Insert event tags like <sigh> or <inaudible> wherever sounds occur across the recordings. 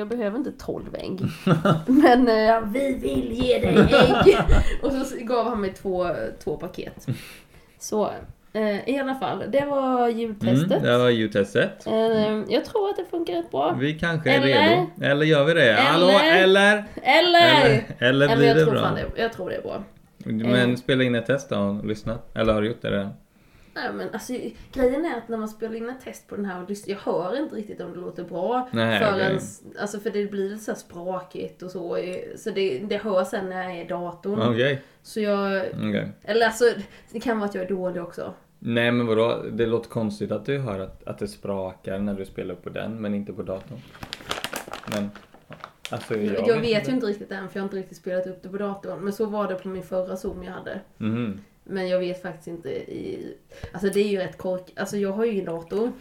Jag behöver inte 12 ägg. <laughs> Men eh, vi vill ge dig <laughs> ägg! och så gav han mig två, två paket. Så eh, i alla fall, det var ljudtestet. Mm, det var ljudtestet. Eh, jag tror att det funkar rätt bra. Vi kanske är Eller- redo. Eller gör vi det? Eller- Hallå, eller? Eller! Eller, eller blir jag det tror bra? fan det. Jag tror det är bra. Men Eh. spela in ett test då och lyssna. Eller har du gjort det redan? Nej men alltså grejen är att när man spelar in ett test på den här och lyssnar, jag hör inte riktigt om det låter bra. Nej, förrän, okej. alltså för det blir lite så sprakigt och så. Så det, det hörs sen när jag är i datorn. Okej. Så jag, okej. eller alltså det kan vara att jag är dålig också. Nej men vadå? Det låter konstigt att du hör att, att det sprakar när du spelar på den men inte på datorn. Men, alltså jag, Jag, vet ju inte riktigt än för jag har inte riktigt spelat upp det på datorn. Men så var det på min förra zoom jag hade. Mhm. Men jag vet faktiskt inte i... Alltså det är ju rätt kork... Alltså jag har ju ingen dator.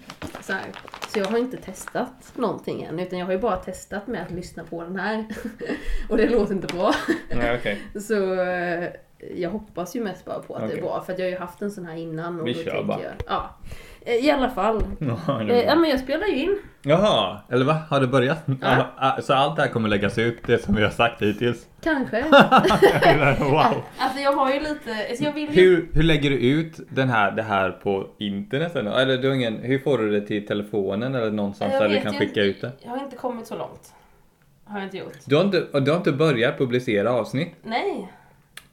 Så, här, så jag har inte testat någonting än. Utan jag har ju bara testat med att lyssna på den här. <laughs> och det låter inte bra. Nej okej. <laughs> Så eh, jag hoppas ju mest bara på att det Okej. är bra. För jag har ju haft en sån här innan. Och Vi då kör bara. Jag, ja. Eh, I alla fall. Ja, Eh, Ja men jag spelar ju in. Jaha, eller va? Har det börjat? Ja. Ah, Så allt det här kommer läggas ut, det som vi har sagt hittills? Kanske. <laughs> wow! Alltså jag har ju lite... Alltså jag vill ju... Hur, hur lägger du ut den här, det här på internet? Eller du ingen, hur får du det till telefonen eller någonstans Jag där du kan skicka inte- ut det? Jag har inte kommit så långt. Har jag inte gjort. Du har inte, du har inte börjat publicera avsnitt? Nej.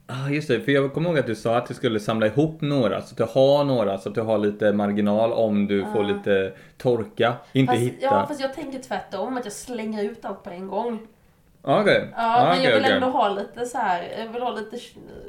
Ah, just det, för jag kommer ihåg att du sa att du skulle samla ihop några, så att du har några, så att du har lite marginal om du får lite torka, inte Fast, hitta. ja, fast jag tänker tvärtom, att jag slänger ut allt på en gång. Ah, Okej. Ja, Ah, men jag okej, vill okej. ändå ha lite så här, jag vill ha lite,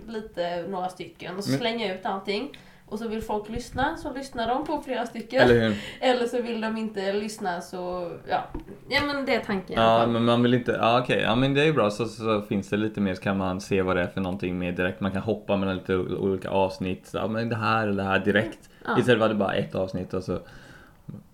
lite några stycken och så slänger jag ut allting. Och så vill folk lyssna, så lyssnar de på flera stycken. Eller? Eller så vill de inte lyssna så, ja. Ja men det är tanken Ja, men man vill inte, ja okej, ja men det är bra så, så finns det lite mer så kan man se vad det är för någonting mer direkt. Man kan hoppa mellan lite olika avsnitt, så, ja men det här eller det här direkt. Ja. Istället för att det bara ett avsnitt och så,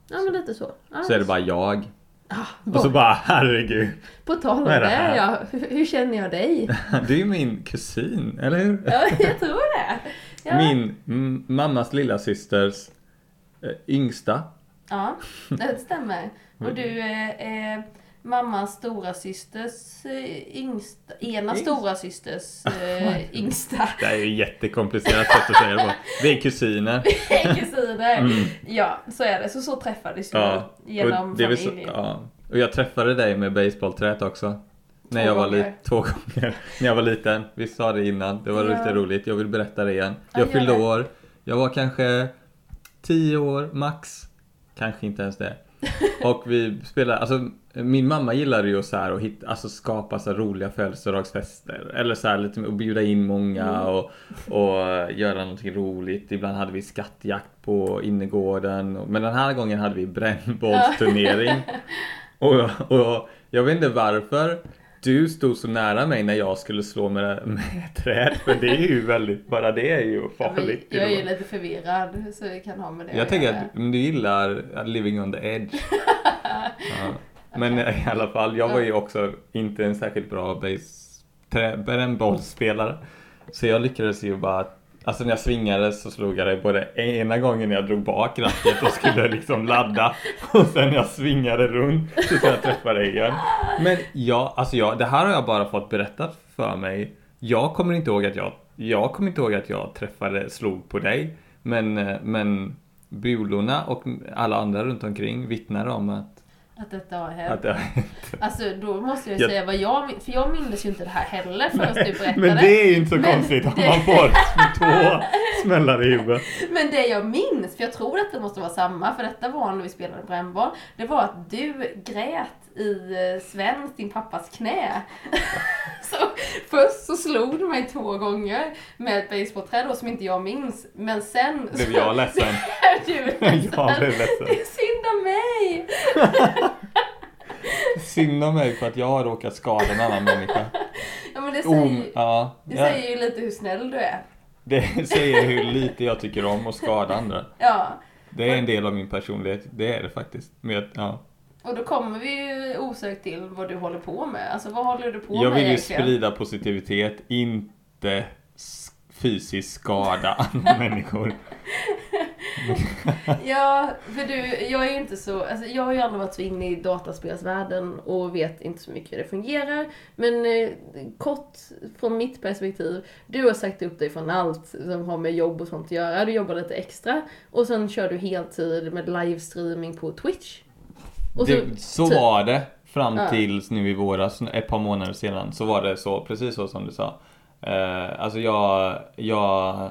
Ja men lite så. Ja, så är det bara jag. Ah, Och så bara herregud, På tal om det det, ja. Hur, hur känner jag dig? <laughs> du är ju min kusin, eller hur? Ja, jag tror det. Ja. Min mm, mammas lilla systers eh, yngsta. Ja, det stämmer. Och du är, är mammas stora systers eh, yngsta, ena Yngst. stora systers <laughs> eh, yngsta Det är ju jättekomplicerat sätt att säga det på. Vi är kusiner. <laughs> kusiner. Ja, så är det. Så så träffades vi Mm. Ja, genom och, det är väl så, familjen. ja. och jag träffade dig med baseballträet också. När jag var liten, två gånger. När jag var liten. Vi sa det innan, det var Ja. lite roligt. Jag vill berätta det igen. Ja, Jag fyllde år. Jag var kanske 10 år max. Kanske inte ens det. <laughs> Och vi spelade, alltså min mamma gillade ju så här att hitta, alltså skapa så roliga födelsedagsfester. Eller så här lite och bjuda in många Mm. och, och göra någonting roligt. Ibland hade vi skattjakt på innergården. Men den här gången hade vi brännbollsturnering. och, och jag vet inte varför du stod så nära mig när jag skulle slå med, med <laughs> ett träd. För det är ju väldigt, bara det är ju farligt. Jag är ju lite förvirrad så det kan ha med det Jag att tänker att du gillar living on the edge. <laughs> ja. Men i alla fall, jag var ju också inte en särskilt bra base, trä- brännbollsspelare. Så jag lyckades ju bara, alltså när jag svingade så slog jag dig både ena gången när jag drog bak racket och skulle liksom ladda och sen när jag svingade runt så skulle jag träffa dig igen. Men ja, alltså jag, det här har jag bara fått berättat för mig. Jag kommer inte ihåg att jag, jag kommer inte ihåg att jag träffade, slog på dig. Men, eh, men bulorna och alla andra runt omkring vittnar om att, att detta har hänt. att det har hänt. Alltså då måste jag ju Jag- säga vad jag min- för jag minns ju inte det här heller förrän du berättade. Men det är ju inte så Men konstigt om man får två smällar i huvudet. Men det jag minns, för jag tror att det måste vara samma, för detta var när vi spelade brännboll, det var att du grät i eh, Sven, din pappas knä. <laughs> så först så slog du mig två gånger med ett basebollträd då, som inte jag minns, men sen Blev jag ledsen? <laughs> du <laughs> ledsen. Jag blev ledsen. Det är synd om mig! Synd om mig för att jag har råkat skada en annan människa. Ja men det säger, ju- ja, det ja, säger ju lite hur snäll du är. det säger hur lite jag tycker om att skada andra. Ja, Det är en del av min personlighet, det är det faktiskt. Men jag, ja. Och då kommer vi ju osökt till vad du håller på med. Alltså vad håller du på jag med vill ju egentligen? sprida positivitet, inte fysiskt skada <laughs> andra människor. <laughs> Ja, för du, jag är ju inte så, alltså jag har ju aldrig varit så inne i dataspelsvärlden och vet inte så mycket hur det fungerar. Men eh, kort från mitt perspektiv, du har sagt upp dig från allt som har med jobb och sånt att göra. Du jobbar lite extra och sen kör du heltid med livestreaming på Twitch. Och det, så typ- var det fram Ja. tills nu i våras, ett par månader sedan, så var det så, precis så som du sa. Eh, alltså jag, jag,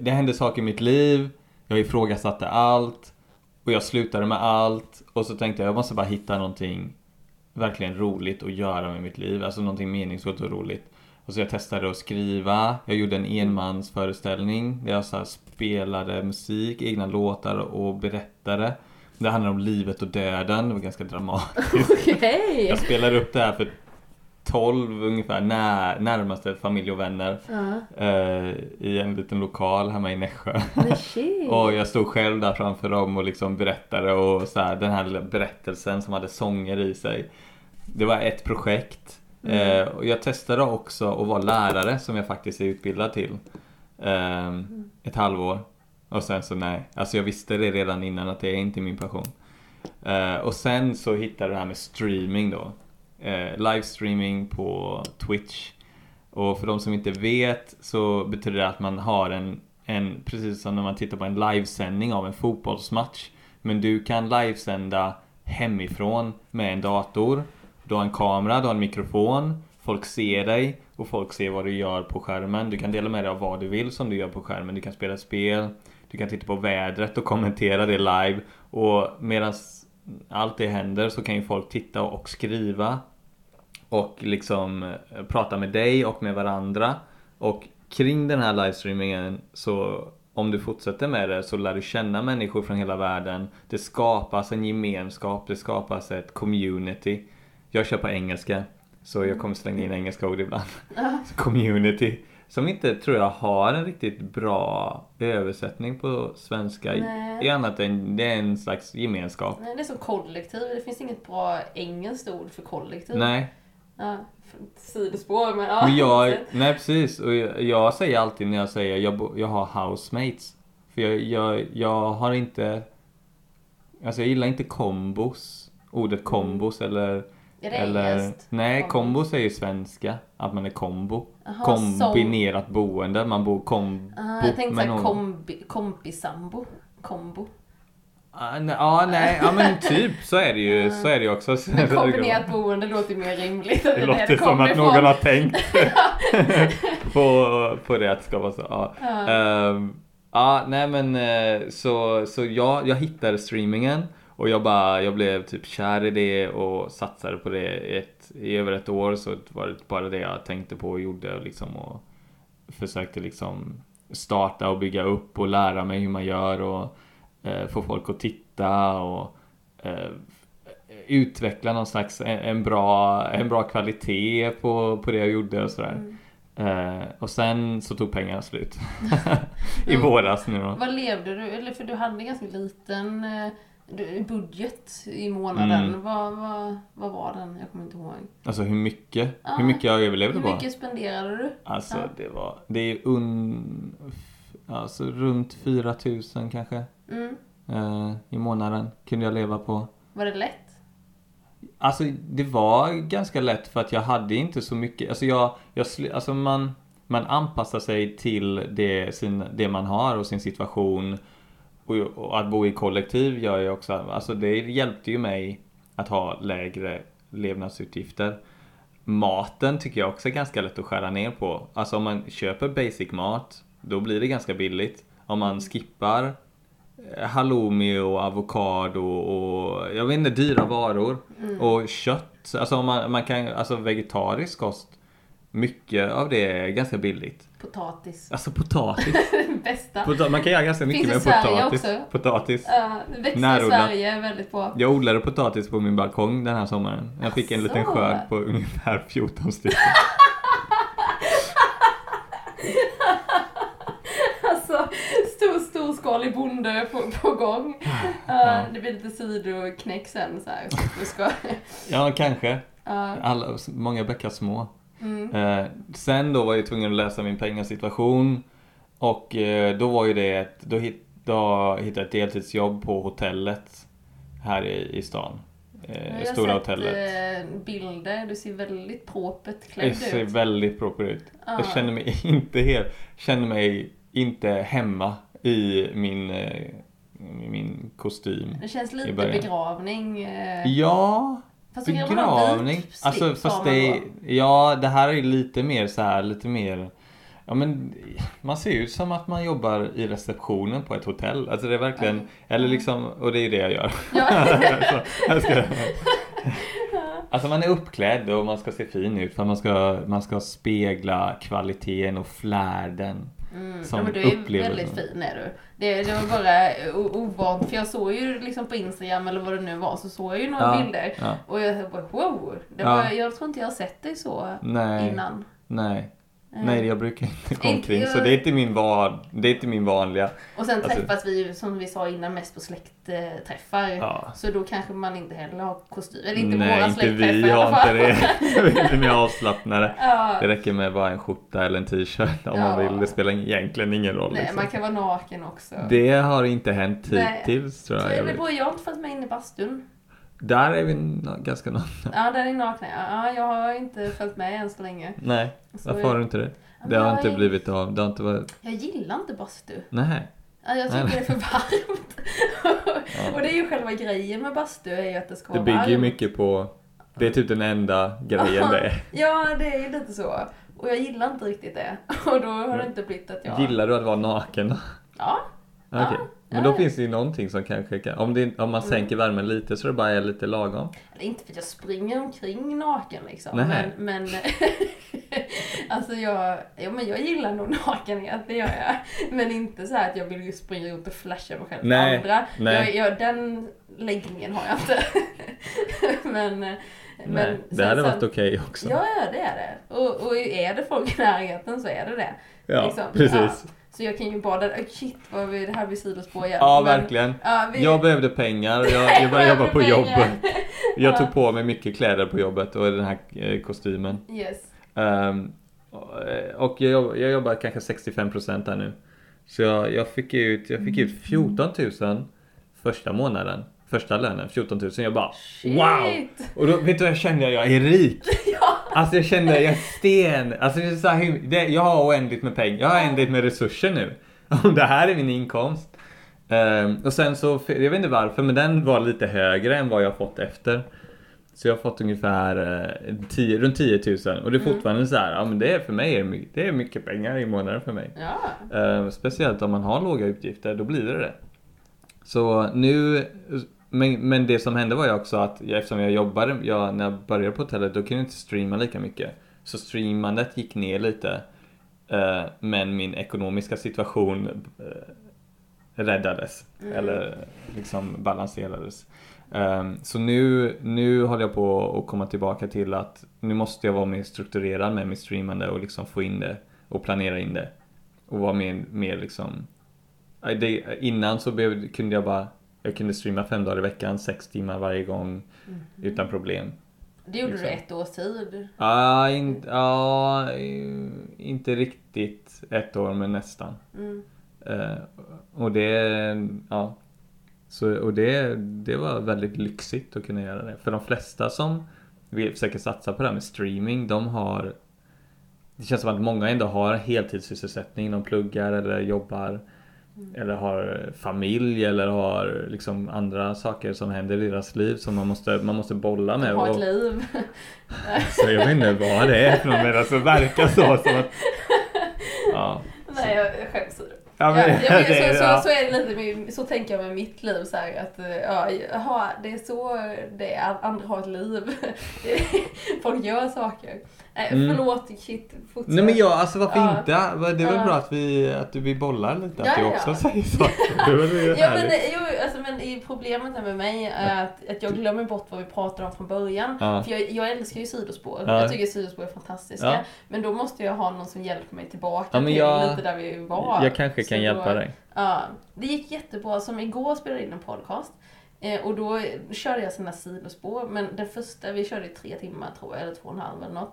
det hände saker i mitt liv, jag ifrågasatte allt och jag slutade med allt och så tänkte jag jag måste bara hitta någonting verkligen roligt att göra med mitt liv, alltså någonting meningsfullt och roligt. Och så jag testade att skriva, jag gjorde en enmansföreställning där jag så spelade musik, egna låtar och berättade. Det handlar om livet och döden, det var ganska dramatiskt. <laughs> Okej! Jag spelade upp det här för 12 ungefär när, närmaste familj och vänner Ja, eh, i en liten lokal hemma i Nässjö. <laughs> Och jag stod själv där framför dem och liksom berättade och så här, den här lilla berättelsen som hade sånger i sig. Det var ett projekt. Mm. Eh, och jag testade också att vara lärare som jag faktiskt är utbildad till. Eh, ett halvår. Och sen så nej, alltså jag visste det redan innan att det är inte min passion. Uh, och sen så hittade jag det här med streaming då. Eh, uh, livestreaming på Twitch. Och för de som inte vet så betyder det att man har en, en precis som när man tittar på en livesändning av en fotbollsmatch. Men du kan livesända hemifrån med en dator. Du har en kamera, du har en mikrofon. Folk ser dig och folk ser vad du gör på skärmen. Du kan dela med dig av vad du vill som du gör på skärmen. Du kan spela spel. Du kan titta på vädret och kommentera det live. Och medan allt det händer så kan ju folk titta och skriva och liksom eh, prata med dig och med varandra. Och kring den här livestreamingen så om du fortsätter med det så lär du känna människor från hela världen. Det skapas en gemenskap, det skapas ett community. Jag kör på engelska så jag kommer slänga in engelska ord ibland. <laughs> Community. Som inte tror jag har en riktigt bra översättning på svenska. Nej. I annat än det är en slags gemenskap. Nej, det är som kollektiv. Det finns inget bra engelskt ord för kollektiv. Nej, Ja, sidospår, men ja. Men jag, <laughs> nej precis, och jag, jag säger alltid när jag säger jag, jag har housemates. För jag, jag, jag har inte, alltså jag gillar inte kombos. Ordet kombos eller, Är det eller engelskt? nej kombo ju svenska. Att man är kombo. Jaha, Kombinerat boende, man bor kombo Ah, jag tänkte såhär någon. kombi, kompisambo. Kombo. Ah, nej, ja, nej, ja men typ så är det ju, så är det ju också. Men <laughs> kombinerat boende låter ju mer rimligt. Det är låter det som att ifrån. någon har tänkt <laughs> på, på det att det ska vara så. Ja. Ehm, ja, nej men eh, så, så jag, jag hittade streamingen och jag bara, jag blev typ kär i det och satsade på det ett, i över ett år så var det bara det jag tänkte på och gjorde liksom och försökte liksom starta och bygga upp och lära mig hur man gör och eh, få folk att titta och eh, utveckla någon slags en, en, bra, en bra kvalitet på, på det jag gjorde och sådär. Mm. Eh, och sen så tog pengarna slut. <laughs> I våras nu då. Vad levde du, eller för du hade en ganska liten eh, budget i månaden. Mm. Vad, vad, vad var den? Jag kommer inte ihåg. Alltså hur mycket, Ja. hur mycket jag överlevde Hur på. mycket spenderade du? Alltså Ja. det var, det är un, alltså runt 4000 kanske. Mm. Eh, I månaden kunde jag leva på. Var det lätt? Alltså det var ganska lätt för att jag hade inte så mycket, alltså jag, jag alltså man, man anpassar sig till det, sin, det man har och sin situation. Och, och att bo i kollektiv gör ju också, alltså det hjälpte ju mig att ha lägre levnadsutgifter. Maten tycker jag också är ganska lätt att skära ner på. Alltså om man köper basic mat, då blir det ganska billigt. Om man skippar eh, halloumi och avokado och jag vet inte, dyra varor. Mm. Och kött, alltså om man, man kan, alltså vegetarisk kost. Mycket av det är ganska billigt. Potatis. Alltså potatis. <laughs> Bästa. Pota- man kan göra ganska mycket Finns med i Sverige potatis. också. Potatis. Det växer i Närodlat. Sverige väldigt bra. Jag odlade potatis på min balkong den här sommaren. Jag fick en liten skörd på ungefär 14 stycken. <laughs> Alltså, stor, storskalig bonde på, på gång. <laughs> Ja, det blir lite sidoknäck sen så här. Ja, kanske. ja, Alla, många bäckar små. Mm, Eh, sen då var jag tvungen att läsa min pengasituation. Och eh, då var ju det ett, då hit, då hittade jag ett deltidsjobb på hotellet här i, i stan. Eh, Jag stora har sett hotellet. eh, bilder, du ser väldigt propert klädd ser ut. väldigt proper ut. Ja. Jag känner mig <laughs> inte helt, känner mig inte hemma i min, eh, min kostym. Det känns lite begravning. eh, Ja, Fast begravning. Alltså fast det, ja det här är ju lite mer så här, lite mer Ja men man ser ut som att man jobbar i receptionen på ett hotell. Alltså det är verkligen, Mm. eller liksom, och det är det jag gör. Ja. <laughs> jag ska, <laughs> <laughs> alltså man är uppklädd och man ska se fin ut för man ska, man ska spegla kvaliteten och flärden. Mm. Som ja, men du är upplevelsen. väldigt fin är du. Det, det var bara ovant, för jag såg ju liksom på Instagram eller vad det nu var, så såg jag ju några Ja, bilder. ja. Och jag bara wow, det Ja. var, jag tror inte jag har sett dig så Nej, innan. nej. Eh, Nej, jag brukar inte gå Inte omkring så det är inte min, van, det är inte min vanliga. Och sen Alltså- träffas vi ju, som vi sa innan, mest på släktträffar. Ja. Så då kanske man inte heller har kostym. Eller inte Nej, våra inte vi har inte det. Vi är lite mer avslappnade. <laughs> Ja. Det räcker med bara en skjorta eller en t-shirt om Ja. man vill. Det spelar egentligen ingen roll. Nej, liksom. man kan vara naken också. Det har inte hänt hittills tror jag. det jag. beror, jag har inte följt med in i bastun. Där är vi ganska nakna. Ja, där är nakna. Ja, jag har inte följt med än så länge. Nej, Så varför jag- har du inte det? Ja, Det har jag inte är- blivit av. Det har inte varit... Jag gillar inte bastu. Nej. Ja, Jag tycker Nej. det är för varmt. <laughs> Och det är ju själva grejen med bastu, är ju att det ska Det vara bygger ju mycket på... Det är typ den enda grejen det är. <laughs> Ja, det är ju lite så. Och jag gillar inte riktigt det. <laughs> Och då har det inte blivit att jag... Gillar du att vara naken? Ja. Okej. Ja. Men då finns det ju någonting som kanske kan... Om, det, om man Mm. sänker värmen lite så det bara är lite lagom. Det är inte för att jag springer omkring naken liksom. Nej. Men, men <laughs> alltså jag, ja, men jag gillar nog nakenhet, det gör jag. Men inte så att jag vill springa runt och flasha mig själv Nej, andra. nej. Jag, jag, den läggningen har jag inte. <laughs> men, men Nej, det sen- hade varit okej också. Ja, ja, det är det. Och, och är det folk i närheten så är det det. Ja, liksom. precis. Ja. Så jag kan ju bara, oh, shit vad vi, det här blir sidospår igen. Ja, Men- verkligen. Ja, vi, Jag behövde pengar och jag, jag <laughs> började jobba på jobbet. pengar. <laughs> Jag Ja. tog på mig mycket kläder på jobbet och den här eh, kostymen. Yes. Ehm, och jag, jobb- jag jobbar kanske 65% där nu. Så jag, jag, fick ut, jag fick ut 14 000 första månaden. Första lönen, 14 000. Jag bara Shit. wow! Och då vet du vad jag kände? Jag är rik! <laughs> Alltså jag kände, jag sten. Alltså det är så här, det, jag har oändligt med pengar. Jag har oändligt med resurser nu. <laughs> Det här är min inkomst. Ehm, och sen så, jag vet inte varför, men den var lite högre än vad jag fått efter. Så jag har fått ungefär eh, 10, runt 10 000 och det är Mm. fortfarande så här, ja men det är för mig är det är mycket pengar i månaden för mig. Ja. Eh, speciellt om man har låga utgifter, då blir det det. Så nu, men, men det som hände var ju också att jag, eftersom jag jobbade, jag, när jag började på hotellet, då kunde jag inte streama lika mycket. Så streamandet gick ner lite. Eh, men min ekonomiska situation eh, räddades. Mm. Eller liksom balanserades. Ehm, så nu, nu håller jag på att komma tillbaka till att nu måste jag vara mer strukturerad med mitt streamande och liksom få in det och planera in det. Och vara mer, mer liksom... Det, innan så behövde, kunde jag bara jag kunde streama fem dagar i veckan, sex timmar varje gång utan problem. Det gjorde Liksom. du ett års tid. Ja, in, ja, eh, inte riktigt ett år men nästan. Mm. Eh, och det, ja. Så, och det, det var väldigt lyxigt att kunna göra det. För de flesta som vill försöka satsa på det här med streaming, de har Det känns som att många ändå har heltidssysselsättning, de pluggar eller jobbar eller har familj eller har liksom andra saker som händer i deras liv som man måste, man måste bolla med. Ha ett Och, liv. <laughs> så jag vet inte vad det är för något men alltså, verkar så som att... <laughs> Ja. Nej, jag jag skäms. Ja, Ja, men, ja, men <laughs> det- så, så, ja. så är det lite med, så tänker jag med mitt liv så här, att eh, ja, jaha, det är så det är, andra har ett liv. Folk gör saker. Mm. förlåt, shit, fortsätt. Nej men jag, alltså varför Ja. inte? Det är väl Ja. bra att vi, att vi bollar lite, att Ja, du ja. också säger saker. <laughs> Ja men, jo, alltså, men problemet här med mig är att, att jag glömmer bort vad vi pratade om från början. Ja. För jag, jag älskar ju sidospår. Ja. Jag tycker sidospår är fantastiska. Ja. Men då måste jag ha någon som hjälper mig tillbaka Ja, men till jag- lite där vi var. Jag kanske Så kan då- hjälpa dig. Ja, det gick jättebra. Som igår spelade jag in en podcast. Eh, och då körde jag sådana sidospår. Men den första, vi körde i tre timmar tror jag, eller två och en halv eller något.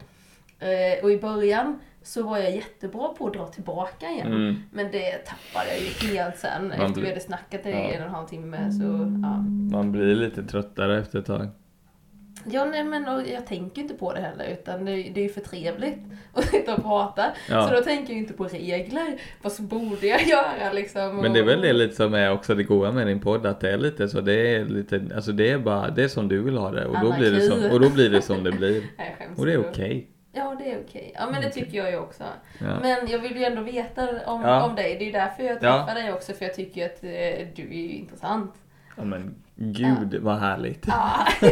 Eh, och i början så var jag jättebra på att dra tillbaka igen. Mm. Men det tappade jag ju helt sen. Man Efter blir- vi hade snackat i Ja. en och en halv timme så, ja. Man blir lite tröttare efter ett tag. Ja, nej men och jag tänker inte på det heller utan det, det är ju för trevligt <laughs> att sitta och prata. Ja. Så då tänker jag inte på regler. Vad borde jag göra liksom? Men det är väl och- det lite som är också det goda med din podd, att det är lite så, det är lite, alltså det är bara, det är som du vill ha det och då blir det som, och då blir det som det blir. <laughs> Och det är okej. Ja, det är okej. Ja, men det tycker jag ju också. Ja. Men jag vill ju ändå veta om, Ja. om dig. Det är ju därför jag Ja. träffar dig också, för jag tycker att eh, du är ju intressant. ja men gud vad härligt. Ja. <laughs>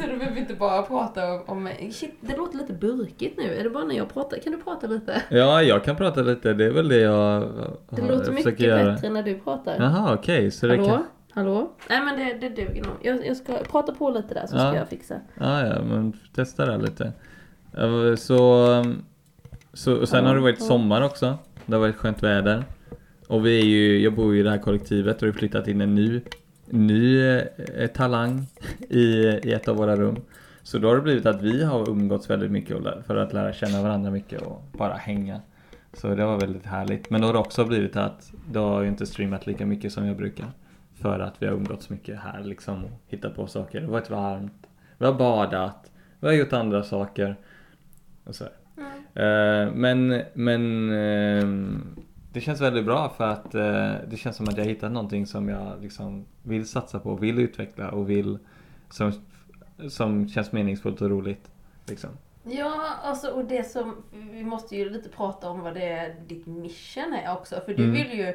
så då behöver inte bara prata om, om... Shit, det låter lite burkigt nu. Är det bara när jag pratar? Kan du prata lite? Ja, jag kan prata lite, det är väl det jag Det har- låter mycket göra. bättre när du pratar. Jaha, okej, så det Hallå? kan... Hallå? Nej men det, det duger nog. Jag, jag ska prata på lite där så Ja. ska jag fixa. Ja, ja, men testa det lite. Ja, Så, så och sen har det varit sommar också. Det har varit skönt väder. Och vi är ju, jag bor ju i det här kollektivet och har flyttat in en ny, ny eh, talang <laughs> i, i ett av våra rum. Så då har det blivit att vi har umgåtts väldigt mycket för att lära känna varandra mycket och bara hänga. Så det var väldigt härligt. Men då har det också blivit att då har jag inte streamat lika mycket som jag brukar. För att vi har umgåtts mycket här liksom och hittat på saker. Det har varit varmt. Vi har badat. Vi har gjort andra saker. Och så. Eh, men men ehm, det känns väldigt bra för att eh, det känns som att jag hittat någonting som jag liksom vill satsa på, vill utveckla och vill som, som känns meningsfullt och roligt. Liksom. Ja, alltså och det som, vi måste ju lite prata om vad det är ditt mission är också. För du Mm. vill ju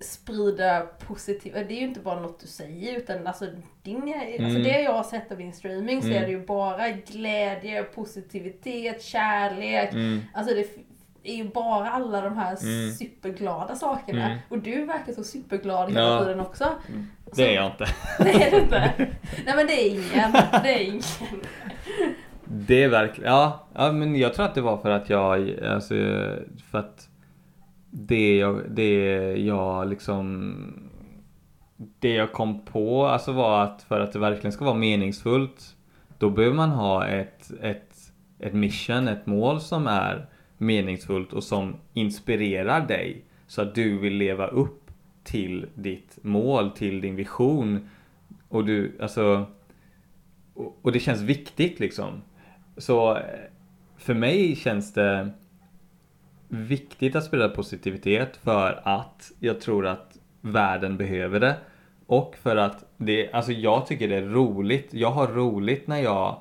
sprida positiva, det är ju inte bara något du säger utan alltså, din, alltså Mm. det jag har sett av din streaming så Mm. är det ju bara glädje, positivitet, kärlek. Mm. Alltså det är ju bara alla de här Mm. superglada sakerna. Mm. Och du verkar så superglad hela Ja. tiden också. Det är jag inte. <laughs> Det är det inte. <laughs> Nej men det är ingen. Det är ingen. Det är verkligen, ja, ja men jag tror att det var för att jag, alltså för att det jag, det jag liksom Det jag kom på alltså var att för att det verkligen ska vara meningsfullt Då behöver man ha ett, ett, ett mission, ett mål som är meningsfullt och som inspirerar dig så att du vill leva upp till ditt mål, till din vision och du, alltså och, och det känns viktigt liksom. Så eh, för mig känns det viktigt att sprida positivitet för att jag tror att världen behöver det. Och för att det, alltså jag tycker det är roligt. Jag har roligt när jag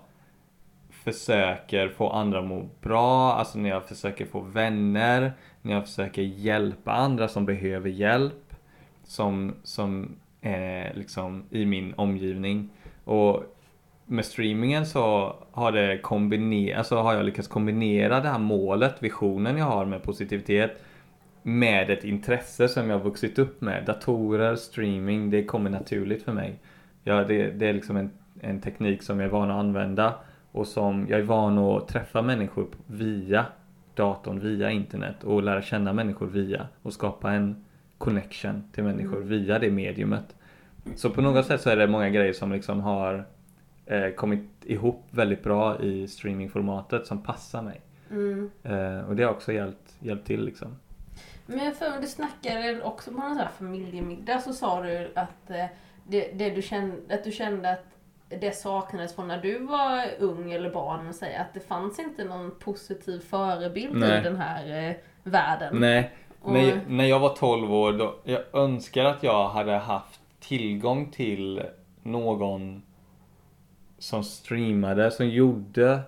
försöker få andra att må bra, alltså när jag försöker få vänner, när jag försöker hjälpa andra som behöver hjälp. Som, som är liksom i min omgivning. Och med streamingen så har det kombinerat, alltså har jag lyckats kombinera det här målet, visionen jag har med positivitet med ett intresse som jag har vuxit upp med. Datorer, streaming, det kommer naturligt för mig. Ja, det, det är liksom en, en teknik som jag är van att använda och som jag är van att träffa människor via datorn, via internet och lära känna människor via och skapa en connection till människor via det mediumet. Så på något sätt så är det många grejer som liksom har eh, kommit ihop väldigt bra i streamingformatet som passar mig. Mm. Eh, och det har också hjälpt, hjälpt till liksom. Men jag för mig du snackade också på någon sån här familjemiddag så sa du att, eh, det, det du kände, att du kände att det saknades från när du var ung eller barn, och säga att det fanns inte någon positiv förebild Nej. i den här eh, världen. Nej, Och- när, jag, när jag var 12 år då, jag önskar att jag hade haft tillgång till någon som streamade, som gjorde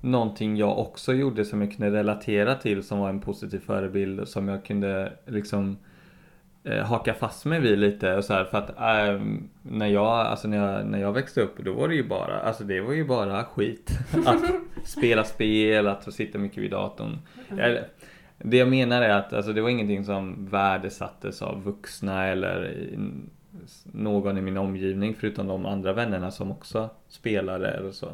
någonting jag också gjorde som jag kunde relatera till som var en positiv förebild som jag kunde liksom eh, haka fast mig vid lite och så här, för att ehm, när jag, alltså när jag, när jag växte upp då var det ju bara, alltså det var ju bara skit. <laughs> Att spela spel, att sitta mycket vid datorn. Jag, det jag menar är att alltså, det var ingenting som värdesattes av vuxna eller någon i min omgivning förutom de andra vännerna som också spelade eller så.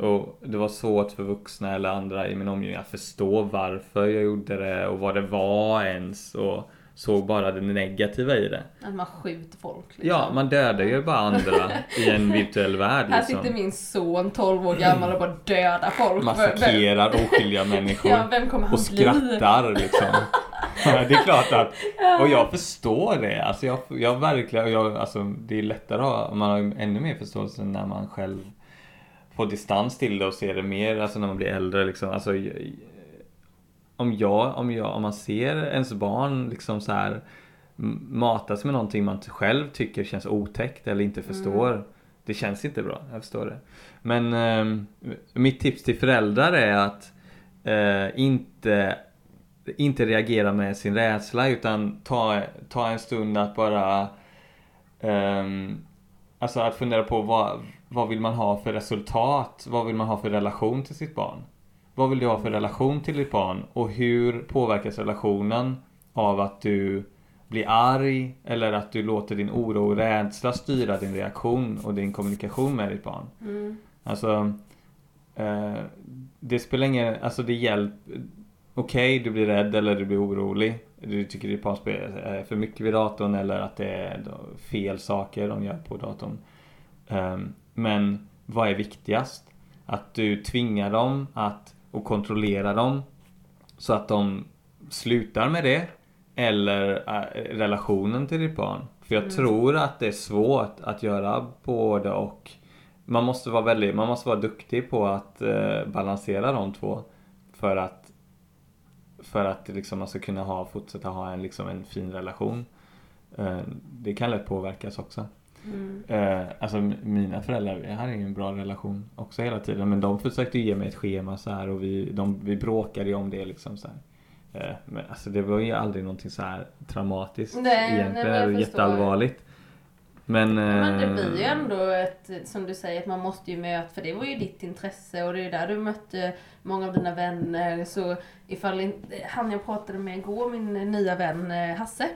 Och det var svårt för vuxna eller andra i min omgivning att förstå varför jag gjorde det och vad det var ens och såg bara det negativa i det. Att man skjuter folk. Liksom. Ja, man dödar ju bara andra i en <laughs> virtuell värld Här liksom. sitter min son 12 år gammal och bara dödar folk. Massakrerar oskyldiga människor. Ja, vem kommer han och bli? skrattar liksom. <laughs> Det är klart att, och jag förstår det. Alltså jag, jag verkligen, jag, alltså det är lättare att man har ännu mer förståelse när man själv får distans till det och ser det mer, alltså när man blir äldre liksom. Alltså, om jag, om jag, om man ser ens barn liksom så här matas med någonting man själv tycker känns otäckt eller inte förstår. Det känns inte bra, jag förstår det. Men ehm, mitt tips till föräldrar är att eh, inte, inte reagera med sin rädsla utan ta, ta en stund att bara ehm, Alltså att fundera på vad, vad vill man ha för resultat? Vad vill man ha för relation till sitt barn? Vad vill du ha för relation till ditt barn? Och hur påverkas relationen av att du blir arg eller att du låter din oro och rädsla styra din reaktion och din kommunikation med ditt barn? Mm. Alltså, eh, det spelar ingen, alltså det hjälper. Okej, du blir rädd eller du blir orolig. Du tycker ditt barn spelar för mycket vid datorn eller att det är fel saker de gör på datorn. Ehm, men vad är viktigast? Att du tvingar dem att och kontrollerar dem så att de slutar med det eller eh, relationen till ditt barn. För jag Mm. tror att det är svårt att göra både och. Man måste vara väldigt, man måste vara duktig på att eh, balansera de två för att för att liksom man ska kunna ha, fortsätta ha en, liksom en fin relation. Eh, det kan lätt påverkas också. Mm. Eh, alltså mina föräldrar, vi hade ingen bra relation också hela tiden. Men de försökte ge mig ett schema så här och vi, de, vi bråkade ju om det liksom så här. Eh, men alltså det var ju aldrig någonting så här traumatiskt Nej, nej, egentligen. jag eller jätteallvarligt. Men, Men det eh, blir ju ändå ett, som du säger, att man måste ju möta, för det var ju ditt intresse och det är där du mötte många av dina vänner. Så ifall han jag pratade med igår, min nya vän eh, Hasse,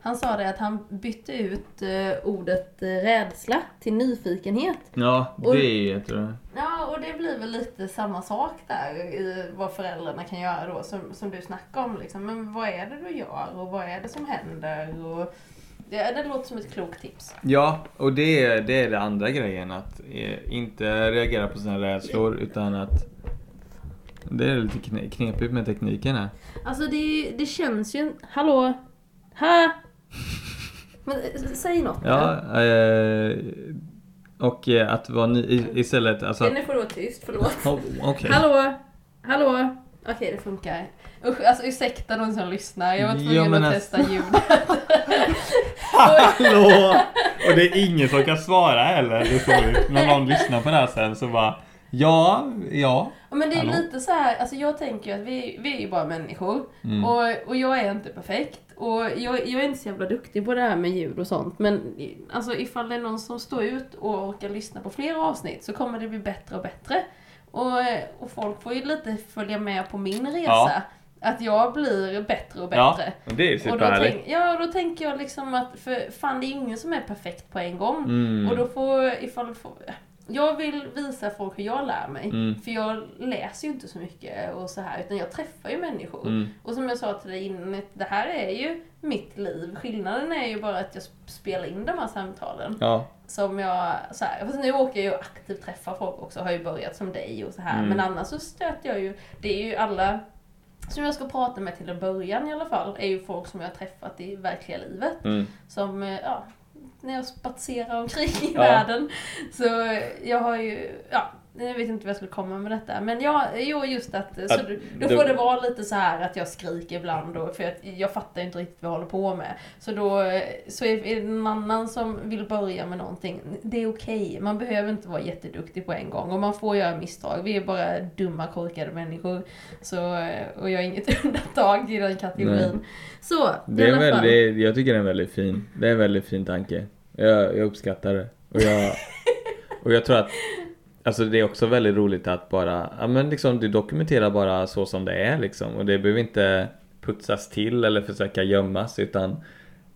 han sa det att han bytte ut eh, ordet eh, rädsla till nyfikenhet. Ja, det Och- är jättebra. Ja, och det blir väl lite samma sak där i vad föräldrarna kan göra då, som, som du snackar om. Liksom. Men vad är det du gör och vad är det som händer? Och det, det låter som ett klokt tips. Ja, och det är, det är det andra grejen. Att eh, inte reagera på sina rädslor utan att det är lite kne- knepigt med tekniken här. Alltså det, det känns ju... Hallå? Ha? Men eh, säg något. Ja, eh, och eh, att vara ny, istället alltså... Nu får du vara tyst, förlåt. <laughs> Oh, Okej. Hallå? Hallå? Okej, det funkar. Usch, alltså ursäkta någon som lyssnar. Jag var tvungen Ja, att alltså- testa ljudet. <laughs> Hallå! Och det är ingen som kan svara heller. Det får. När någon lyssnar på det här sen så bara Ja, ja. Men det är Hallå? lite så här, alltså jag tänker ju att vi, vi är ju bara människor. Mm. Och, och jag är inte perfekt. Och jag, jag är inte så jävla duktig på det här med ljud och sånt. Men alltså ifall det är någon som står ut och orkar lyssna på flera avsnitt så kommer det bli bättre och bättre. Och, och folk får ju lite följa med på min resa. Ja. Att jag blir bättre och Ja, bättre. och det är ju och då, superhärligt. tänk, ja, då tänker jag liksom att, för fan det är ingen som är perfekt på en gång. Mm. Och då får, ifall, får, jag vill visa folk hur jag lär mig. Mm. För jag läser ju inte så mycket och så här, utan jag träffar ju människor. Mm. Och som jag sa till dig innan, det här är ju mitt liv. Skillnaden är ju bara att jag sp- spelar in de här samtalen. Ja. Som jag, så här, fast nu åker jag ju aktivt träffa folk också, har ju börjat som dig och så här. Mm. Men annars så stöter jag ju, det är ju alla som jag ska prata med till en början i alla fall, är ju folk som jag har träffat i verkliga livet. Mm. Som, eh, ja, när jag spatserar omkring i Ja. världen. Så eh, jag har ju, ja, jag vet inte vad jag skulle komma med detta. Men ja, jo just att, eh, så Att då, då får det vara lite så här att jag skriker ibland då, för att jag fattar inte riktigt vad jag håller på med. Så då, så är är det någon annan som vill börja med någonting, det är okej. Man behöver inte vara jätteduktig på en gång och man får göra misstag. Vi är bara dumma, korkade människor. Så, och jag är inget <laughs> undantag i den kategorin. Så, Det är väldigt, jag tycker det är en väldigt fin, det är en väldigt fin tanke. Jag, jag uppskattar det. Och jag, <laughs> och jag tror att Alltså det är också väldigt roligt att bara, ja men liksom du dokumenterar bara så som det är liksom. Och det behöver inte putsas till eller försöka gömmas utan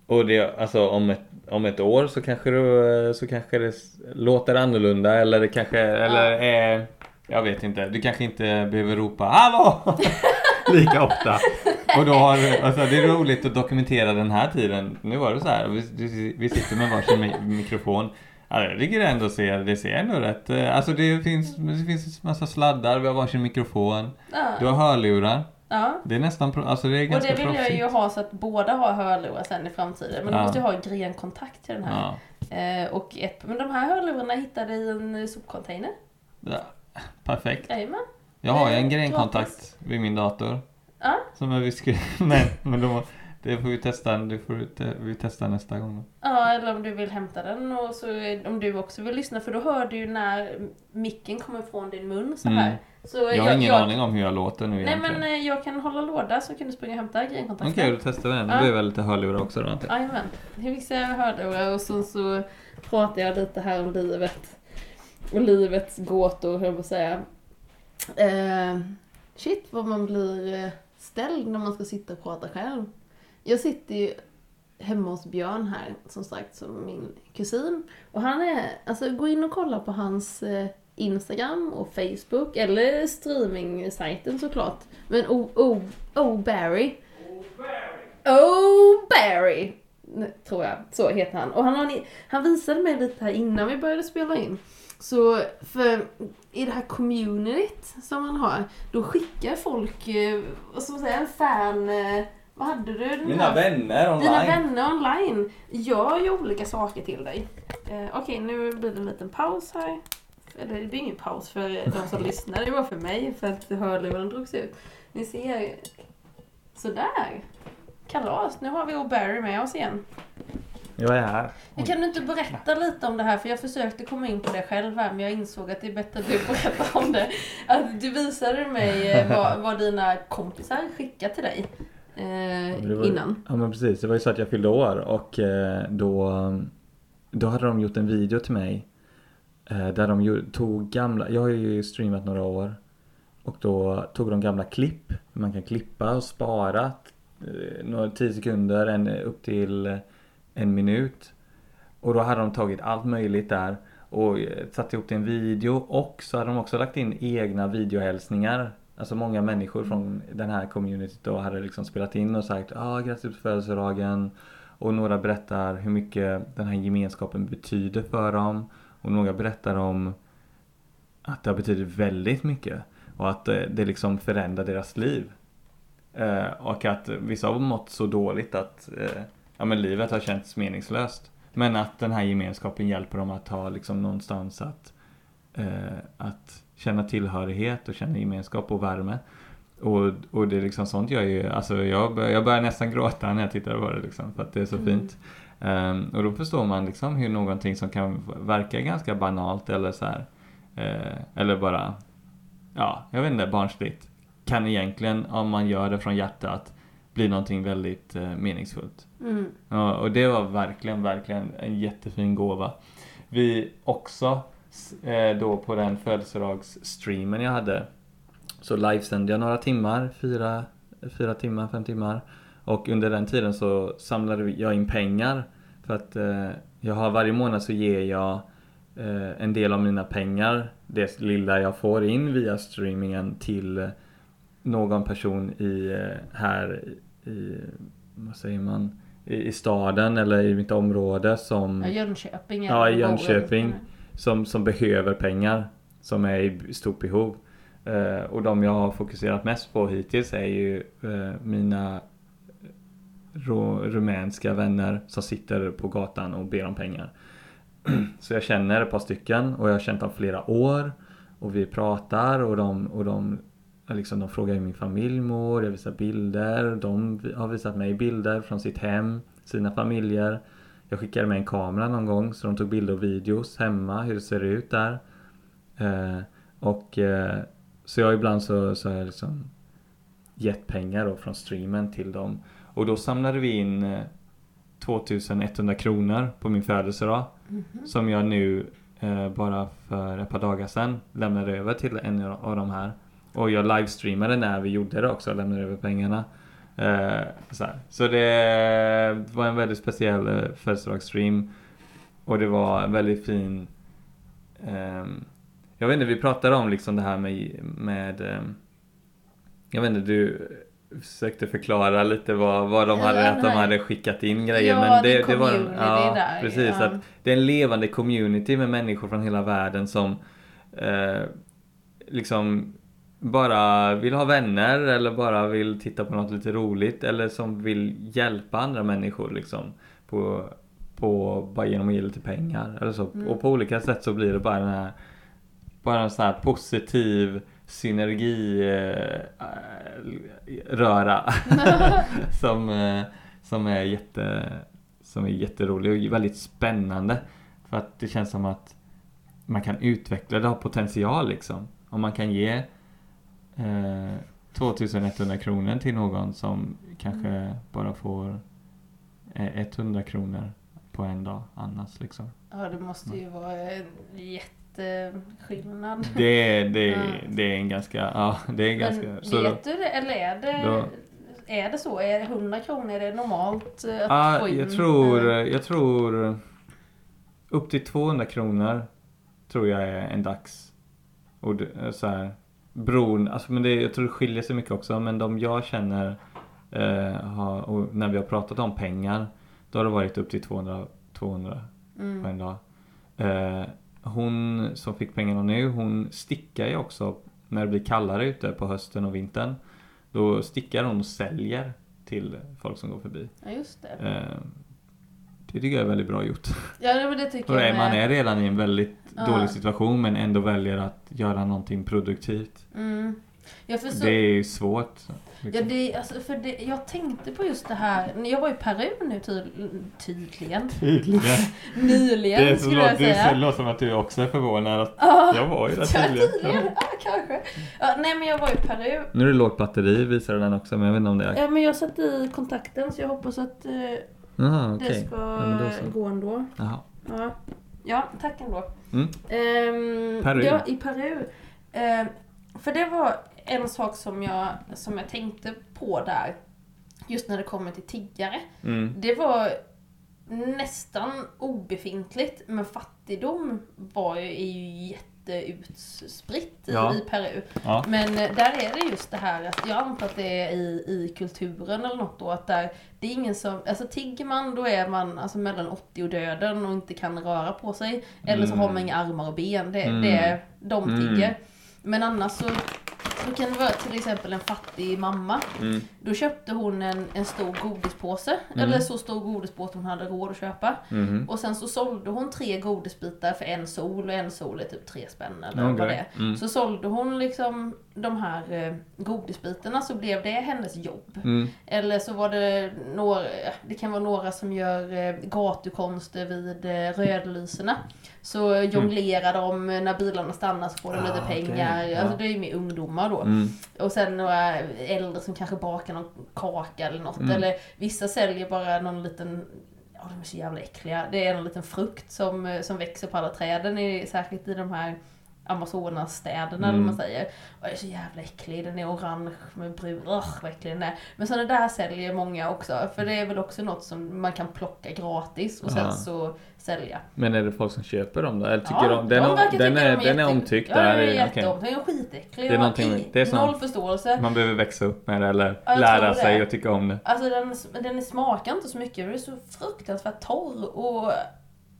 och det, alltså om ett, om ett år så kanske, du, så kanske det låter annorlunda eller det kanske, eller är, jag vet inte, du kanske inte behöver ropa HALLÅ! <laughs> Lika ofta. Och då har, alltså det är roligt att dokumentera den här tiden. Nu var det så här, vi, vi sitter med varsin mi- mikrofon. Ja, jag tycker ändå ser, det ser ändå rätt, eh, alltså det finns, det finns massa sladdar, vi har varsin mikrofon. Ja. Du har hörlurar. ja. Det är nästan, alltså det är Och ganska det vill jag proffsigt. ju ha så att båda har hörlurar sen i framtiden. Men Ja. måste jag ha grenkontakt till den här. Ja. Eh, och ett, men de här hörlurarna hittade i en sopcontainer. Ja, perfekt. Jajamän. Jag har ju en Eh, grenkontakt vid min dator. Ja. Som jag vill skri- <laughs> men, men då, det får vi testa, det får vi, te- vi testa nästa gång. Ja, eller om du vill hämta den och så om du också vill lyssna för då hör du ju när micken kommer från din mun så här. Mm. Så Jag har ingen aning om hur jag låter nu Nej egentligen. men eh, jag kan hålla låda så kan du springa och hämta grenkontakten. Okej, då testar vi den. Då Ja. blir väl lite hörlurar också då jag. Jajamän. Nu fixar jag hörlurar och sen så pratar jag lite här om livet. Och livets gåtor, höll jag på att säga. Eh, shit vad man blir eh, ställd när man ska sitta och prata själv. Jag sitter ju hemma hos Björn här, som sagt, som min kusin. Och han är, alltså gå in och kolla på hans eh, Instagram och Facebook, eller streaming-sajten såklart. Men O- O- O- Barry. Oh Barry! Tror jag, så heter han. Och han, har, han visade mig lite här innan vi började spela in. Så för i det här communityt som man har, då skickar folk, eh, vad ska man säga, en fan, eh, vad hade du? Den Mina här- vänner dina vänner online gör ju olika saker till dig. Eh, Okej, nu blir det en liten paus här. Eller det blir ingen paus för de som lyssnar, det var för mig för att hörluren drogs ut. Ni ser, sådär. Kalas, nu har vi O'Barry med oss igen. Jag är här. Men kan du inte berätta lite om det här? För jag försökte komma in på det själv här, men jag insåg att det är bättre att du berättar om det. Att du visade mig eh, vad, vad dina kompisar skickade till dig eh, var- innan. Ja men precis, det var ju så att jag fyllde år och eh, då, då hade de gjort en video till mig. eh, Där de ju- tog gamla, jag har ju streamat några år. Och då tog de gamla klipp. Man kan klippa och spara eh, några 10 sekunder, en, upp till en minut. Och då hade de tagit allt möjligt där och eh, satt ihop till en video och så hade de också lagt in egna videohälsningar. Alltså många människor från den här communityt då hade liksom spelat in och sagt ah, grattis på födelsedagen. Och några berättar hur mycket den här gemenskapen betyder för dem. Och några berättar om att det har betydit väldigt mycket. Och att eh, det liksom förändrar deras liv. Eh, och att vissa har mått så dåligt att eh, ja, men livet har känts meningslöst. Men att den här gemenskapen hjälper dem att ha liksom någonstans att, eh, att känna tillhörighet och känna gemenskap och värme. Och, och det är liksom sånt jag ju, alltså jag, bör, jag börjar nästan gråta när jag tittar på det liksom, för att det är så Mm. fint. Ehm, och då förstår man liksom hur någonting som kan verka ganska banalt eller så här, eh, eller bara, ja, jag vet inte, barnsligt, kan egentligen, om man gör det från hjärtat, bli någonting väldigt eh, meningsfullt. Mm. Ja, och det var verkligen, verkligen en jättefin gåva. Vi också, eh, då på den födelsedagsstreamen jag hade, så livesände jag några timmar, fyra, fyra timmar, fem timmar. Och under den tiden så samlade jag in pengar. För att eh, jag har varje månad så ger jag eh, en del av mina pengar, det lilla jag får in via streamingen till någon person i, eh, här i, vad säger man, i, i staden eller i mitt område som Ja, Jönköping. Ja, i Jönköping som, som behöver pengar, som är i stort behov. Eh, och de jag har fokuserat mest på hittills är ju eh, mina eh, rumänska vänner som sitter på gatan och ber om pengar. <clears throat> Så jag känner ett par stycken och jag har känt dem flera år. Och vi pratar och de, och de, liksom, de frågar hur min familj mår, jag visar bilder. De har visat mig bilder från sitt hem, sina familjer. Jag skickade med en kamera någon gång så de tog bilder och videos hemma, hur det ser ut där. Eh, och eh, så jag ibland så, så har jag liksom gett pengar då från streamen till dem. Och då samlade vi in eh, 2100 kronor på min födelsedag. Som jag nu eh, bara för ett par dagar sedan lämnade över till en av de här. Och jag livestreamade när vi gjorde det också, lämnade över pengarna. Eh, så, så det var en väldigt speciell eh, födelsedagsstream. Och det var en väldigt fin ehm, Jag vet inte, vi pratade om liksom det här med, med ehm, Jag vet inte, du försökte förklara lite vad, vad de Ja, hade, att de hade skickat in grejer. Ja, men det det, var community ja, där, precis. ja. Att det är en levande community med människor från hela världen som eh, liksom bara vill ha vänner eller bara vill titta på något lite roligt eller som vill hjälpa andra människor liksom på, på bara genom att ge lite pengar eller så. Mm. Och på olika sätt så blir det bara den här bara en sån här positiv synergi eh, röra <laughs> som, eh, som är jätte som är jätterolig och väldigt spännande för att det känns som att man kan utveckla det, har potential liksom. Om man kan ge eh, 2100 kronor till någon som kanske bara får eh, 100 kronor på en dag annars liksom. Ja, det måste ju vara en jätteskillnad. Det, det, Ja. det är en ganska, ja det är ganska. Men så vet du det, eller är det, då- är det så? Är det 100 kronor, är det normalt eh, att Ja, få in? jag tror, eh, jag tror upp till 200 kronor tror jag är en dags. Och så här, bron, alltså men det, jag tror det skiljer sig mycket också men de jag känner eh, har, när vi har pratat om pengar då har det varit upp till 200, 200 på Mm. en dag. Eh, hon som fick pengarna nu, hon stickar ju också när det blir kallare ute på hösten och vintern. Då stickar hon och säljer till folk som går förbi. Ja, just det. Eh, det tycker jag är väldigt bra gjort. Ja, det- men det tycker <laughs> Och jag man är redan i en väldigt Ja. dålig situation men ändå väljer att göra någonting produktivt. Mm. Ja, för så, Det är ju svårt. ja, Liksom. det, alltså, för det, jag tänkte på just det här, jag var i Peru nu tyd, tydligen, Tydligen. <laughs> nyligen Det, är så, skulle jag det säga. låter som att du också är förvånad. Att Ja, jag var ju där ja, tydligen. tydligen. Ja, kanske. Ja, nej men jag var i Peru. Nu är det lågt batteri visar den också men jag vet inte om det är... Ja, men jag satte i kontakten så jag hoppas att eh, Jaha okej. det ska Ja, gå ändå. Jaha. Ja, ja tack ändå. Mm. Ehm, Peru. Ja, i Peru. Ehm, för det var en sak som jag, som jag tänkte på där, just när det kommer till tiggare. Mm. Det var nästan obefintligt, men fattigdom var ju, är ju jätteutspritt i, Ja. i Peru. Ja. Men eh, där är det just det här att jag antar att det är i, i kulturen eller något då att där, det är ingen som, alltså tigger man då är man alltså mellan 80 och döden och inte kan röra på sig. Eller så Mm. har man inga armar och ben, det, Mm. det är de Mm. Men annars så, så kan det vara till exempel en fattig mamma. Mm. Då köpte hon en, en stor godispåse, Mm. eller så stor godispåse hon hade råd att köpa. Mhm. Och sen så sålde hon tre godisbitar för en sol och en sol är typ tre spänn eller Okej. vad det är. Mm. Så sålde hon liksom de här eh, godisbitarna så blev det hennes jobb. Mm. Eller så var det några, det kan vara några som gör eh, gatukonster vid eh, rödlyserna. Så jonglerar de när bilarna stannar så får de lite Ah, okej. pengar. Ja. Alltså det är ju med ungdomar då. Mm. Och sen några äldre som kanske bakar någon kaka eller något. Mm. Eller vissa säljer bara någon liten Ja, de är så jävla äckliga. Det är en liten frukt som, eh, som växer på alla träden, i, särskilt i de här Amazonasstäderna eller Mm. vad man säger. Och är så jävla äcklig, den är orange med brun, Ugh, vad äcklig den är. Men sådana där säljer många också, för det är väl också något som man kan plocka gratis och sen så sälja. Men är det folk som köper dem då? Eller tycker Ja, de, den, de den, är, de den är jätte- omtyckt ja, den är jätteomtyckt, den är skitäcklig. Det är någonting- det är sånt- Noll förståelse. Man behöver växa upp med det eller Ja, lära sig det. och tycka om det. Alltså den, den smakar inte så mycket, den är så fruktansvärt torr och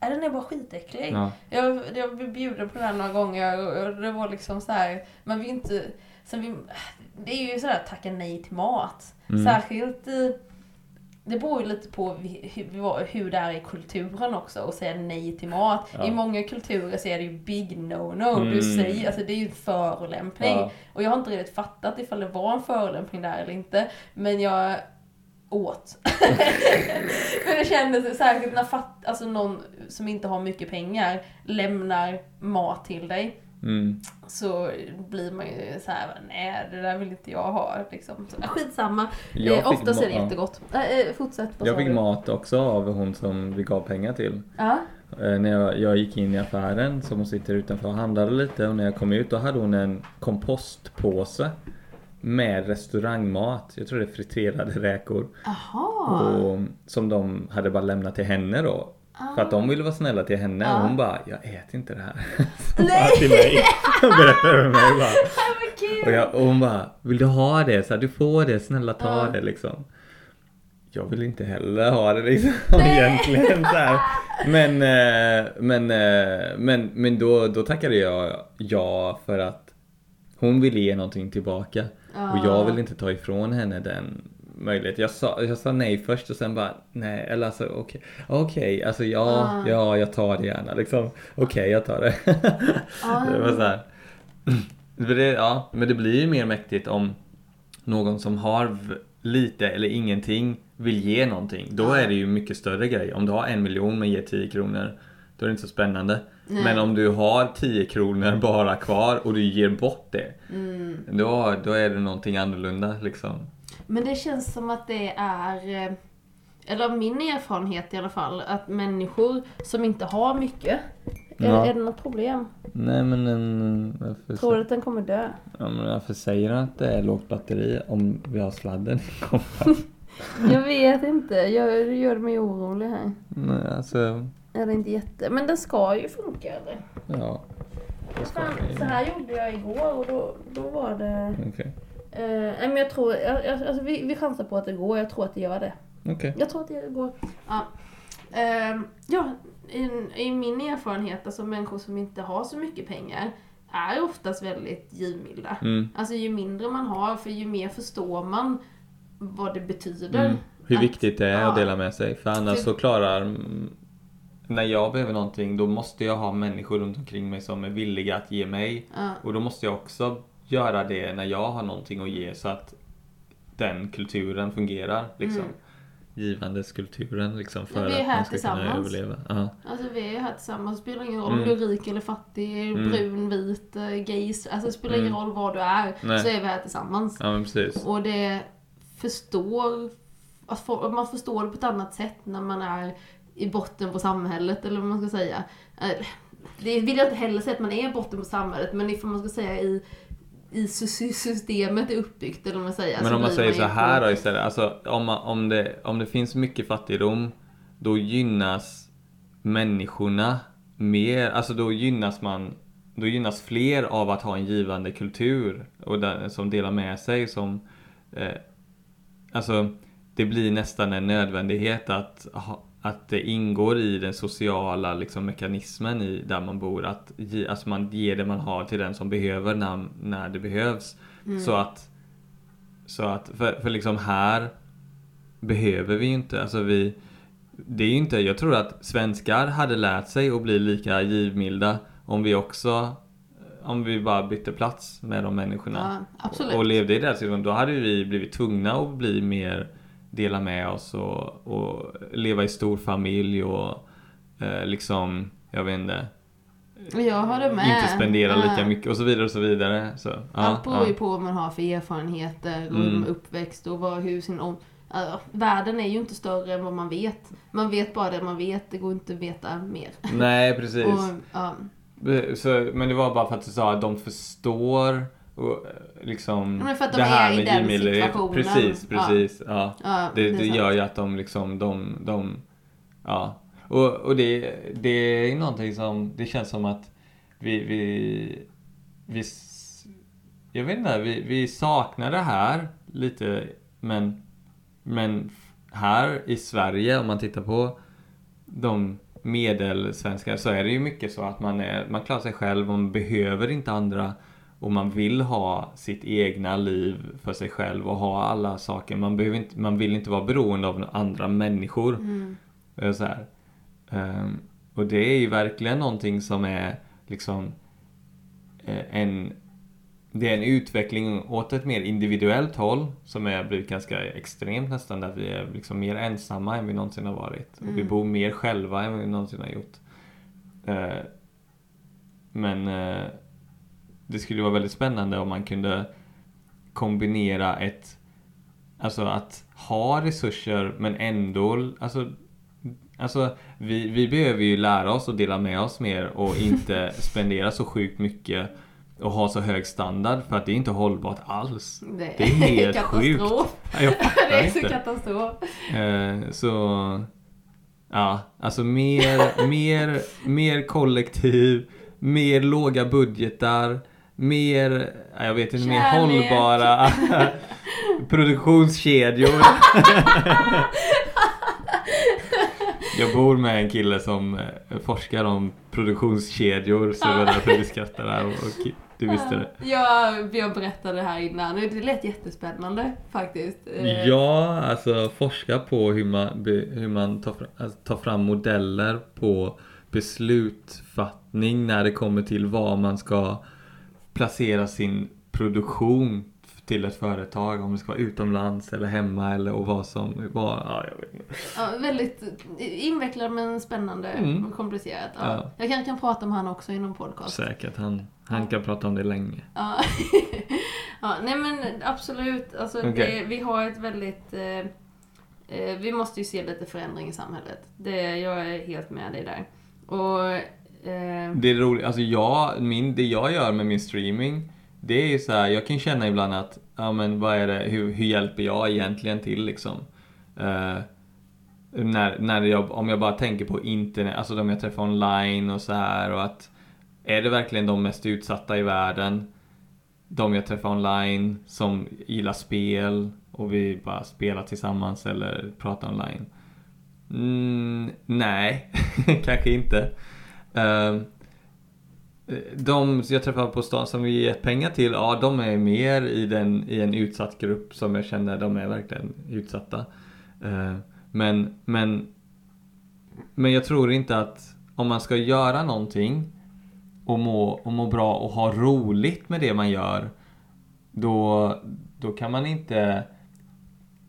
ja, den är bara skitäcklig. Ja. Jag, jag blev bjuden på den några gånger och det var liksom så här, man vill inte, sen vi, det är ju sådär att tacka nej till mat. Mm. Särskilt i, det beror ju lite på hur det är i kulturen också att säga nej till mat. Ja. I många kulturer så är det ju big no-no. Mm. Du säger, alltså det är ju en förolämpning. Ja. Och jag har inte riktigt fattat ifall det var en förolämpning där eller inte. Men jag åt. <laughs> <laughs> Det kändes särskilt när fatt, alltså någon som inte har mycket pengar lämnar mat till dig. Mm. Så blir man ju så här, nej det där vill inte jag ha. Liksom. Så, skitsamma. Jag eh, oftast är det jättegott. Äh, eh, fortsätt. Jag fick du? mat också av hon som vi gav pengar till. Ja. Eh, när jag, jag gick in i affären som hon sitter utanför och handlade lite och när jag kom ut då hade hon en kompostpåse med restaurangmat. Jag tror det är friterade räkor. Aha. Och, som de hade bara lämnat till henne då. För att de ville vara snälla till henne Ja. och hon bara, jag äter inte det här. <laughs> Nej. till mig. Berättade för mig bara. <laughs> Och, jag, och hon bara, vill du ha det? Så här, du får det, snälla ta Ja. det liksom. Jag vill inte heller ha det liksom <laughs> Nej. egentligen så här. Men, eh, men, eh, men, men då, då tackade jag ja för att hon ville ge någonting tillbaka. Och jag vill inte ta ifrån henne den möjligheten. Jag sa, jag sa nej först och sen bara nej, eller alltså okej, okej, alltså ja, Ah. ja, jag tar det gärna liksom. Okej, jag tar det. Ah. <laughs> det var så här. <clears throat> Det, ja, men det blir ju mer mäktigt om någon som har lite eller ingenting vill ge någonting. Då Ja. är det ju mycket större grej. Om du har en miljon men ger 10 kronor, då är det inte så spännande. Nej. Men om du har 10 kronor bara kvar och du ger bort det, Mm. då, då är det någonting annorlunda liksom. Men det känns som att det är, eh, eller min erfarenhet i alla fall, att människor som inte har mycket, är, Ja. är det något problem? Nej men en, varför, Tror du att den kommer dö? ja, men varför säger han att det är lågt batteri om vi har sladden i kompan? <laughs> Jag vet inte, jag, gör mig orolig här. Nej, alltså, Är det inte jätte... Men den ska ju funka eller? ja. Fan, så här gjorde jag igår och då, då var det... Okej. Eh, nej men jag tror, jag, jag, alltså vi, vi chansar på att det går, jag tror att det gör det. Okej. Jag tror att det går. Ja, Ehm, ja i, i min erfarenhet, alltså människor som inte har så mycket pengar är oftast väldigt givmilda. Mm. Alltså ju mindre man har, för ju mer förstår man vad det betyder. Mm. Hur att- viktigt det är ja. att dela med sig. För annars Typ- så klarar... När jag behöver någonting då måste jag ha människor runt omkring mig som är villiga att ge mig. Ja. Och då måste jag också göra det när jag har någonting att ge så att den kulturen fungerar. Liksom. Mm. Givandeskulturen liksom för vi är att här man ska kunna tillsammans. överleva. Ja. Alltså vi är här tillsammans, det spelar ingen roll Mm. om du är rik eller fattig, Mm. brun, vit, eh, gays. Alltså det spelar ingen Mm. roll var du är, Nej. så är vi här tillsammans. ja men precis. Och det förstår, att man förstår det på ett annat sätt när man är i botten på samhället, eller vad man ska säga. Eh, Det vill jag inte heller säga att man är i botten på samhället, men ifall man ska säga i, i sy- systemet är uppbyggt, eller vad man säger. Men om man säger ju så här på- då istället. Alltså, om, man, om, det, om det finns mycket fattigdom då gynnas människorna mer. Alltså då gynnas man då gynnas fler av att ha en givande kultur och där, som delar med sig. Som, eh, alltså det blir nästan en nödvändighet att, ha, att det ingår i den sociala liksom, mekanismen i där man bor. Att ge, alltså man ger det man har till den som behöver när, när det behövs. Så att så att, för, för liksom här behöver vi ju inte, alltså vi Det är inte, jag tror att svenskar hade lärt sig att bli lika givmilda om vi också Om vi bara bytte plats med de människorna Ja, absolut. och levde i den situationen, då hade vi blivit tvungna att bli mer Dela med oss och, och leva i stor familj och eh, liksom, jag vet inte Jag håller med. Inte spendera lika Ja. mycket och så vidare och så vidare så, ja, Allt beror ja. ju på vad man har för erfarenheter och Mm. uppväxt och vad, hur sin om... Ja, världen är ju inte större än vad man vet. Man vet bara det man vet, det går inte att veta mer. Nej precis <laughs> Och, ja, Så, men det var bara för att du sa att de förstår och eh, liksom Ja, men för att de det här är i med den situationen. Precis, Ja. precis. Ja. ja, Det, är det sant. gör ju att de liksom, de, de ja. Och, och det, det är någonting som, det känns som att vi, vi, vi jag vet inte, vi, vi saknar det här lite, men, men här i Sverige, om man tittar på de medelsvenskar så är det ju mycket så att man, är, man klarar sig själv man behöver inte andra och man vill ha sitt egna liv för sig själv och ha alla saker. Man, behöver inte, man vill inte vara beroende av andra människor. Mm. Eh, Så. Ehm, och det är ju verkligen någonting som är liksom eh, en det är en utveckling åt ett mer individuellt håll som är blivit ganska extremt nästan där vi är liksom mer ensamma än vi någonsin har varit. Och vi Mm. bor mer själva än vi någonsin har gjort. Eh, men eh, det skulle vara väldigt spännande om man kunde kombinera ett Alltså att ha resurser men ändå alltså, alltså vi, vi behöver ju lära oss att dela med oss mer och inte <laughs> spendera så sjukt mycket och ha så hög standard för att det är inte hållbart alls. Det, Det är helt <laughs> katastrof. Jag <laughs> det är så inte. katastrof. Eh, så Ja, alltså mer, mer, mer kollektiv, mer låga budgetar, mer, ja, jag vet inte, mer hållbara <laughs> produktionskedjor. Jag bor med en kille som eh, forskar om produktionskedjor så det var därför vi skrattade där och, du visste det. Ja, jag berättade det här innan det lät jättespännande faktiskt. Eh, Ja, alltså forska på hur man, hur man tar, fram, alltså, tar fram modeller på beslutfattning när det kommer till var man ska placera sin produktion till ett företag. Om det ska vara utomlands eller hemma eller och vad som var. Ja, jag vet inte. Ja, väldigt invecklad men spännande Mm. och komplicerat. Ja. Ja. Jag kanske kan prata om han också i någon podcast. Säkert, han, han kan prata om det länge. Ja. <laughs> ja, nej men absolut. Alltså, Okej. det, vi har ett väldigt... Eh, eh, vi måste ju se lite förändring i samhället. Det, jag är helt med dig där. Och... Eh, Det är roligt, alltså jag, min, det jag gör med min streaming Det är ju så här, jag kan känna ibland att, ja men vad är det, hur, hur hjälper jag egentligen till liksom? Eh, när, när jag, om jag bara tänker på internet, alltså de jag träffar online och så här och att Är det verkligen de mest utsatta i världen? De jag träffar online som gillar spel och vi bara spelar tillsammans eller pratar online? Mm, nej, <laughs> kanske inte. Ehm, de jag träffar på stan som vi gett pengar till, ja de är mer i, den, i en utsatt grupp som jag känner de är verkligen utsatta. Ehm, men, men, men jag tror inte att om man ska göra någonting och må, och må bra och ha roligt med det man gör då, då kan man inte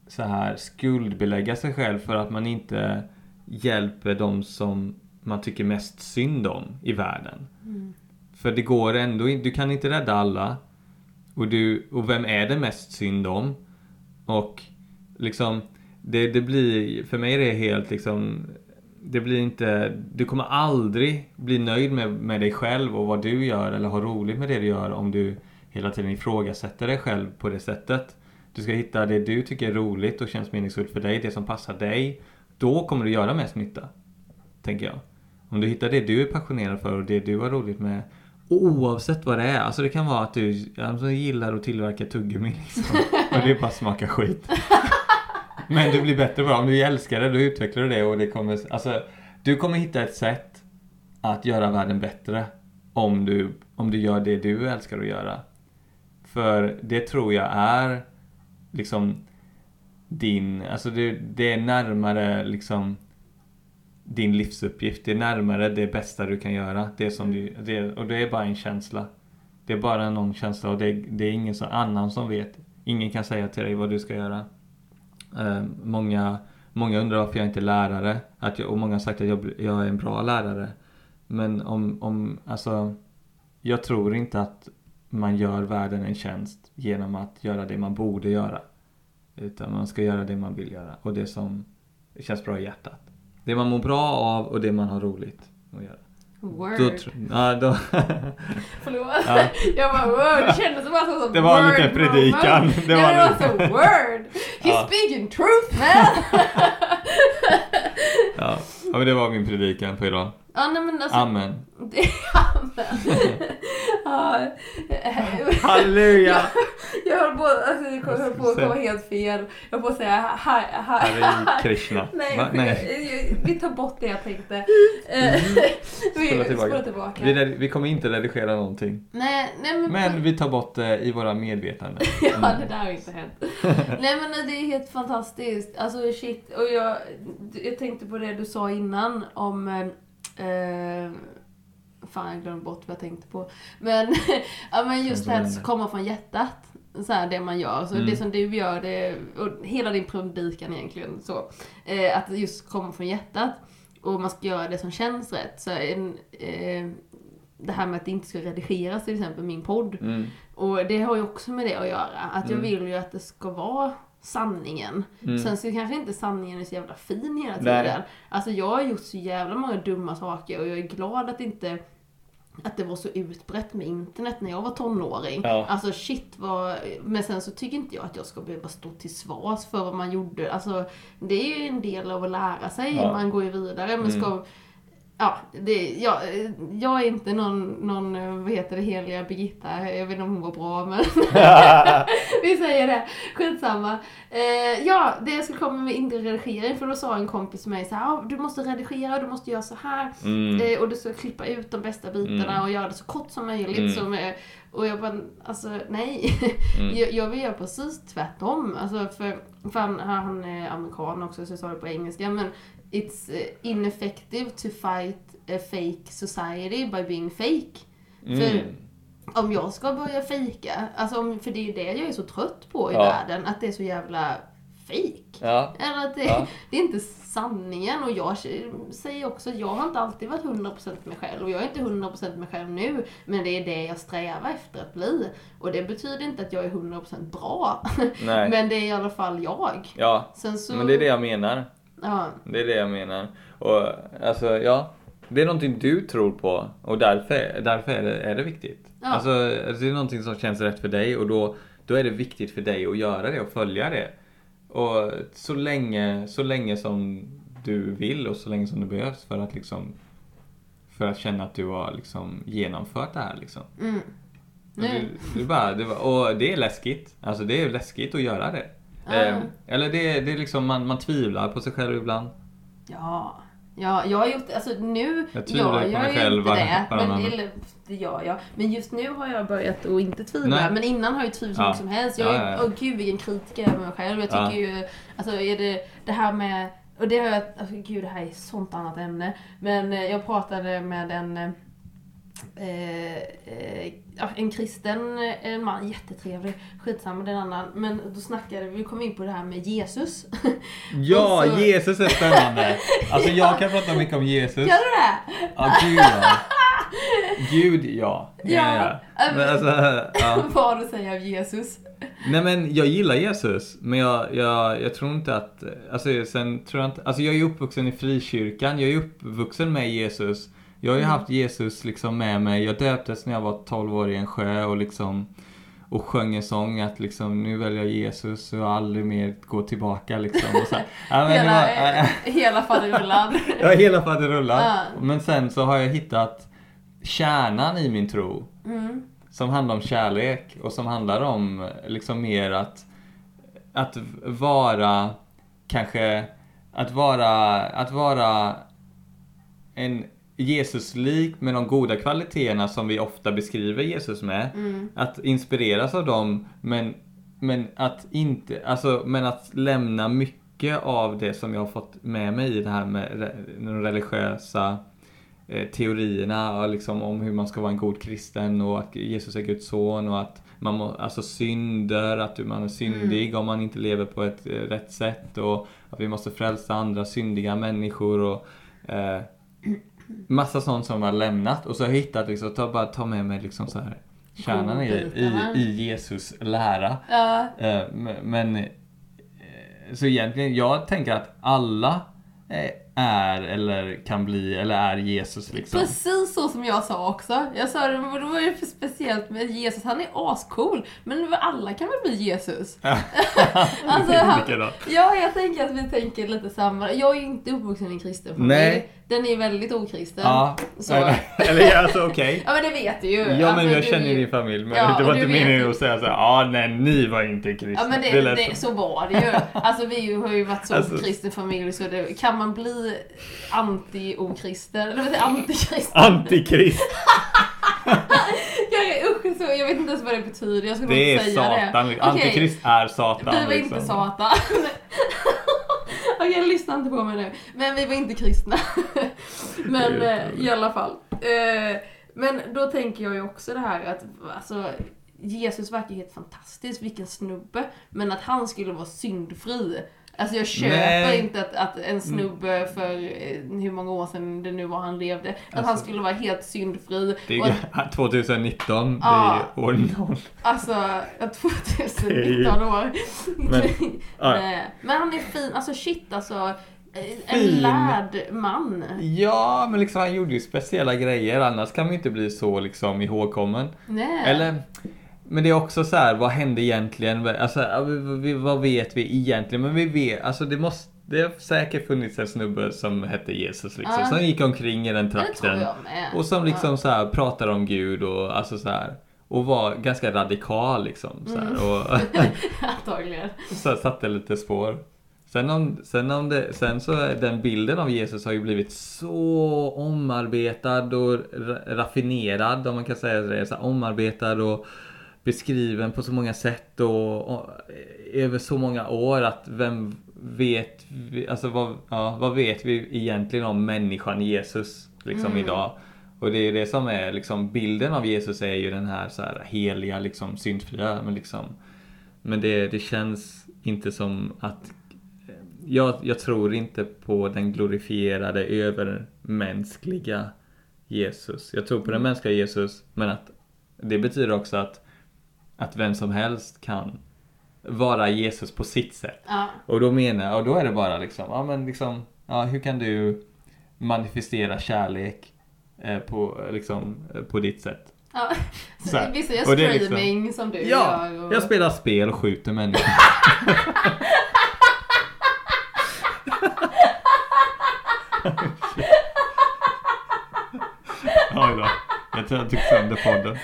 så här skuldbelägga sig själv för att man inte hjälper de som man tycker mest synd om i världen. mm. För det går ändå inte, du kan inte rädda alla. Och, du, och vem är det mest synd om? Och liksom, det, det blir, för mig är det helt liksom, det blir inte, du kommer aldrig bli nöjd med, med dig själv och vad du gör eller ha roligt med det du gör om du hela tiden ifrågasätter dig själv på det sättet. Du ska hitta det du tycker är roligt och känns meningsfullt för dig, det som passar dig. Då kommer du göra mest nytta. Tänker jag. Om du hittar det du är passionerad för och det du har roligt med Oavsett vad det är. Alltså det kan vara att du alltså, gillar att tillverka tuggummi liksom. <laughs> Och det bara smakar skit. <laughs> Men du blir bättre på det. Om du älskar det, då utvecklar du det och det kommer... Alltså, du kommer hitta ett sätt att göra världen bättre. Om du, om du gör det du älskar att göra. För det tror jag är liksom din... Alltså det, det är närmare liksom din livsuppgift. Det är närmare det bästa du kan göra. Det som du, det, och det är bara en känsla. Det är bara någon känsla och det, det är ingen så annan som vet. Ingen kan säga till dig vad du ska göra. Eh, många, många undrar varför jag inte är lärare. Att jag, och många har sagt att jag, jag är en bra lärare. Men om, om, alltså, jag tror inte att man gör världen en tjänst genom att göra det man borde göra. Utan man ska göra det man vill göra och det som känns bra i hjärtat. Det man mår bra av och det man har roligt att göra. Word. Då, ja, då, <laughs> Förlåt. Ja. Jag bara word. Det kändes som att det var var word lite predikan. Det ja, var det var lite- så word. He's Ja. speaking truth man. <laughs> ja. ja, men det var min predikan för idag. ja, nej men alltså. Amen. <laughs> Det amen. Ja. Halleluja! <laughs> Jag höll på, alltså, jag höll på att komma helt fel. Jag höll på att säga ha, ha, Hare Krishna. Nej, Va? Nej. vi tar bort det jag tänkte. Eh, <laughs> vi Spola tillbaka. spolar tillbaka. Vi, vi kommer inte redigera någonting. Nej, nej men, Men vi tar bort det i våra medvetanden. <laughs> Ja, det där har inte hänt. Nej men det är helt fantastiskt. Alltså shit. Och jag, jag tänkte på det du sa innan om... Eh, eh, fan jag glömde bort vad jag tänkte på. Men, <laughs> ja, men just det här att komma från hjärtat. Så här, det man gör. Så Mm. det som du gör, det, och hela din predikan egentligen. Så, eh, att just komma från hjärtat. Och man ska göra det som känns rätt. Så en, eh, det här med att det inte ska redigeras till exempel, min podd. Mm. Och det har ju också med det att göra. Att jag Mm. vill ju att det ska vara sanningen. Mm. Sen så kanske inte sanningen är så jävla fin hela Nej. tiden. Alltså jag har gjort så jävla många dumma saker och jag är glad att inte att det var så utbrett med internet när jag var tonåring. Ja. Alltså shit vad... Men sen så tycker inte jag att jag ska behöva stå till svars för vad man gjorde. Alltså det är ju en del av att lära sig. Ja. Man går ju vidare. Men Mm. ska... Ja, det, ja, jag är inte någon, någon, vad heter det, heliga Birgitta. Jag vet inte om hon var bra men <laughs> vi säger det. Skitsamma. Eh, ja, det jag skulle komma med inte redigering för då sa en kompis till mig så här, ah, du måste redigera, du måste göra så här. Mm. Eh, och du ska klippa ut de bästa bitarna Mm. och göra det så kort som möjligt. Mm. Som, eh, och jag bara, alltså nej. Mm. <laughs> jag, jag vill göra precis tvärtom. Alltså för, för han, han är amerikan också så jag sa det på engelska. Men it's eh, ineffective to fight a fake society by being fake. För Mm. om jag ska börja fejka, alltså om, för det är ju det jag är så trött på i Ja. världen, att det är så jävla fake. Ja. Eller att det, Ja. <laughs> det är inte sanningen och jag säger också att jag har inte alltid varit 100% mig själv och jag är inte 100% mig själv nu men det är det jag strävar efter att bli. Och det betyder inte att jag är 100% bra <laughs> Nej. men det är i alla fall jag. Ja, så... men det är det jag menar. Ja, Det är det jag menar. Och alltså, ja. Det är någonting du tror på och därför, därför är, det, är det viktigt. Ja. Alltså, det är någonting som känns rätt för dig och då, då är det viktigt för dig att göra det och följa det. Och så länge, så länge som du vill och så länge som det behövs för att liksom för att känna att du har liksom genomfört det här liksom. mm. Och Nu. Det, det är bara, var, och det är läskigt. Alltså det är läskigt att göra det. Eh, eller det, det är liksom, man, man tvivlar på sig själv ibland. Ja. Ja, jag har gjort alltså nu Jag tvivlar jag på mig själv det. Men, eller, det gör jag. Men just nu har jag börjat att inte tvivla. Nej. Men innan har jag tvivlat Ja. som helst. Jag är, Ja, ja, ja. åh gud vilken kritiker jag är mig själv. Jag tycker Ja. ju, alltså är det det här med, och det har jag, alltså, gud det här är ett sånt annat ämne. Men eh, jag pratade med en eh, Eh, ja, en kristen en man, jättetrevlig, skitsamma det är en annan. Men då snackade vi, kom in på det här med Jesus. <laughs> Ja, så- Jesus är spännande. Alltså jag kan prata mycket om Jesus. Gör du det? Ja, gud ja. Gud ja. ja, Ja. Men alltså, ja. <laughs> Vad har du att säga om Jesus? Nej men jag gillar Jesus, men jag, jag, jag tror inte att, alltså sen tror jag inte, alltså jag är uppvuxen i frikyrkan, jag är uppvuxen med Jesus. Jag har ju Mm. haft Jesus liksom med mig, jag döptes när jag var 12 år i en sjö och liksom och sjöng en sång att liksom nu väljer jag Jesus och aldrig mer gå tillbaka liksom. Och så, <laughs> ja, Hela, var, hela faderullan. Ja, hela faderullan. Ja. Men sen så har jag hittat kärnan i min tro. Mm. Som handlar om kärlek och som handlar om liksom mer att, att vara kanske, att vara, att vara en Jesus-lik med de goda kvaliteterna som vi ofta beskriver Jesus med. Mm. Att inspireras av dem men, men att inte, alltså men att lämna mycket av det som jag har fått med mig i det här med de religiösa eh, teorierna liksom om hur man ska vara en god kristen och att Jesus är Guds son och att man må, alltså synder, att man är syndig om man inte lever på ett eh, rätt sätt och att vi måste frälsa andra syndiga människor och eh, massa sånt som har lämnat och så har jag hittat liksom, ta, bara ta med mig liksom så här kärnan i, i, i Jesus lära. Ja. Eh, men- eh, så egentligen, jag tänker att alla eh, är eller kan bli eller är Jesus liksom. Precis så som jag sa också. Jag sa det, det var ju för speciellt med Jesus. Han är ascool. Men alla kan väl bli Jesus? <laughs> <laughs> Alltså, han, ja, jag tänker att vi tänker lite samma. Jag är ju inte uppvuxen i en kristen familj. Nej. Den är väldigt okristen. Ja, Så. <laughs> eller, alltså okej. Ja men det vet du ju. Ja men Alltså, jag känner är ju din familj men Ja, det var inte meningen att säga så här, ja nej ni var inte kristna. Ja men det, lät det, så var det ju. Alltså vi har ju varit så Alltså- okristen familj så det, kan man bli anti-okristen, eller vad säger antikristen? Antikrist, <laughs> Jag, usch, så, jag vet inte ens vad det betyder, jag skulle det inte är säga Satan. det. Antikrist är Satan. Vi var liksom. inte Satan. <laughs> Okej, lyssna inte på mig nu. Men vi var inte kristna. <laughs> Men eh, i alla fall. Eh, men då tänker jag ju också det här att alltså, Jesus verkar helt fantastisk, vilken snubbe. Men att han skulle vara syndfri. Alltså jag köper Nej. inte att, att en snubbe för eh, hur många år sedan det nu var han levde, att han Alltså- skulle vara helt syndfri. Det är att, <laughs> 2019, Ja. det är år noll. alltså, 2019 år. Men-. <laughs> Nej, Men han är fin, alltså shit alltså. En fin. lärd man. Ja, men liksom han gjorde ju speciella grejer, annars kan man ju inte bli så liksom ihågkommen. Nej. Eller, men det är också så här, vad hände egentligen? Alltså, vad vet vi egentligen? Men vi vet, alltså det måste, det har säkert funnits en snubbe som hette Jesus liksom, Ja. som gick omkring i den trakten. Och som liksom så här pratade om Gud och alltså så här. Och var ganska radikal liksom. Så här, Mm. och <laughs> Antagligen. <laughs> så satte lite spår. Sen, om, sen, om det, sen så den bilden av Jesus har ju blivit så omarbetad och ra- raffinerad om man kan säga det. Så här, omarbetad och beskriven på så många sätt och, och över så många år att vem vet vi, alltså vad, ja, vad vet vi egentligen om människan Jesus liksom Mm. idag? Och det är det som är liksom bilden av Jesus är ju den här, så här heliga liksom syndfria men liksom men det, det känns inte som att jag, jag tror inte på den glorifierade övermänskliga Jesus. Jag tror på den mänskliga Jesus men att det betyder också att, att vem som helst kan vara Jesus på sitt sätt. Ja. Och då menar jag, och då är det bara liksom, ja men liksom, ja hur kan du manifestera kärlek eh, på, liksom, eh, på ditt sätt? ja. <laughs> Så vissa gör liksom- streaming som du Ja, gör. Och... jag spelar spel och skjuter människor. <laughs> Oj då. Jag tror jag tog sönder podden.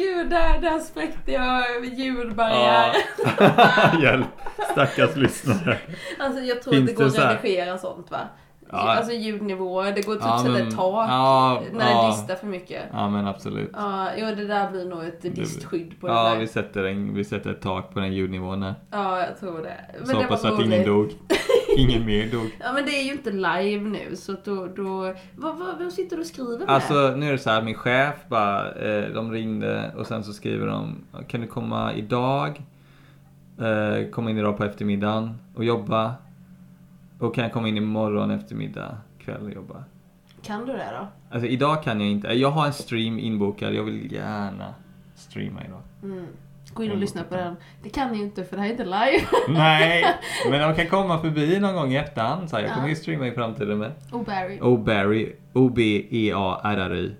Gud, där, där spräckte jag ljudbarriär. Ja. <laughs> Hjälp, stackars lyssnare. Alltså jag tror Finns att det går det att redigera sånt va? Ja. Alltså ljudnivåer, det går typ Ja, att sätta ett tak ja, när det ja. distar för mycket. Ja men absolut. Ja, jo det där blir nog ett distskydd på det Ja, där. vi sätter, en, vi sätter ett tak på den ljudnivån här. Ja, jag tror det. Men Så det hoppas var att ingen dog. <laughs> <laughs> Ingen mer dog. Ja men det är ju inte live nu så att då, då vad, vad, vem sitter du och skriver med? Alltså nu är det så här, min chef bara, eh, de ringde och sen så skriver de Kan du komma idag? Eh, komma in idag på eftermiddagen och jobba? Och kan jag komma in imorgon eftermiddag, kväll och jobba? Kan du det då? Alltså idag kan jag inte, jag har en stream inbokad, jag vill gärna streama idag. Mm. Gå in och lyssna på den. Det kan ni ju inte för det här är inte live. <laughs> Nej, <laughs> men de kan komma förbi någon gång i efterhand så här. Jag kommer ju streama i framtiden med. Oberry, O-B-E-A-R-R-Y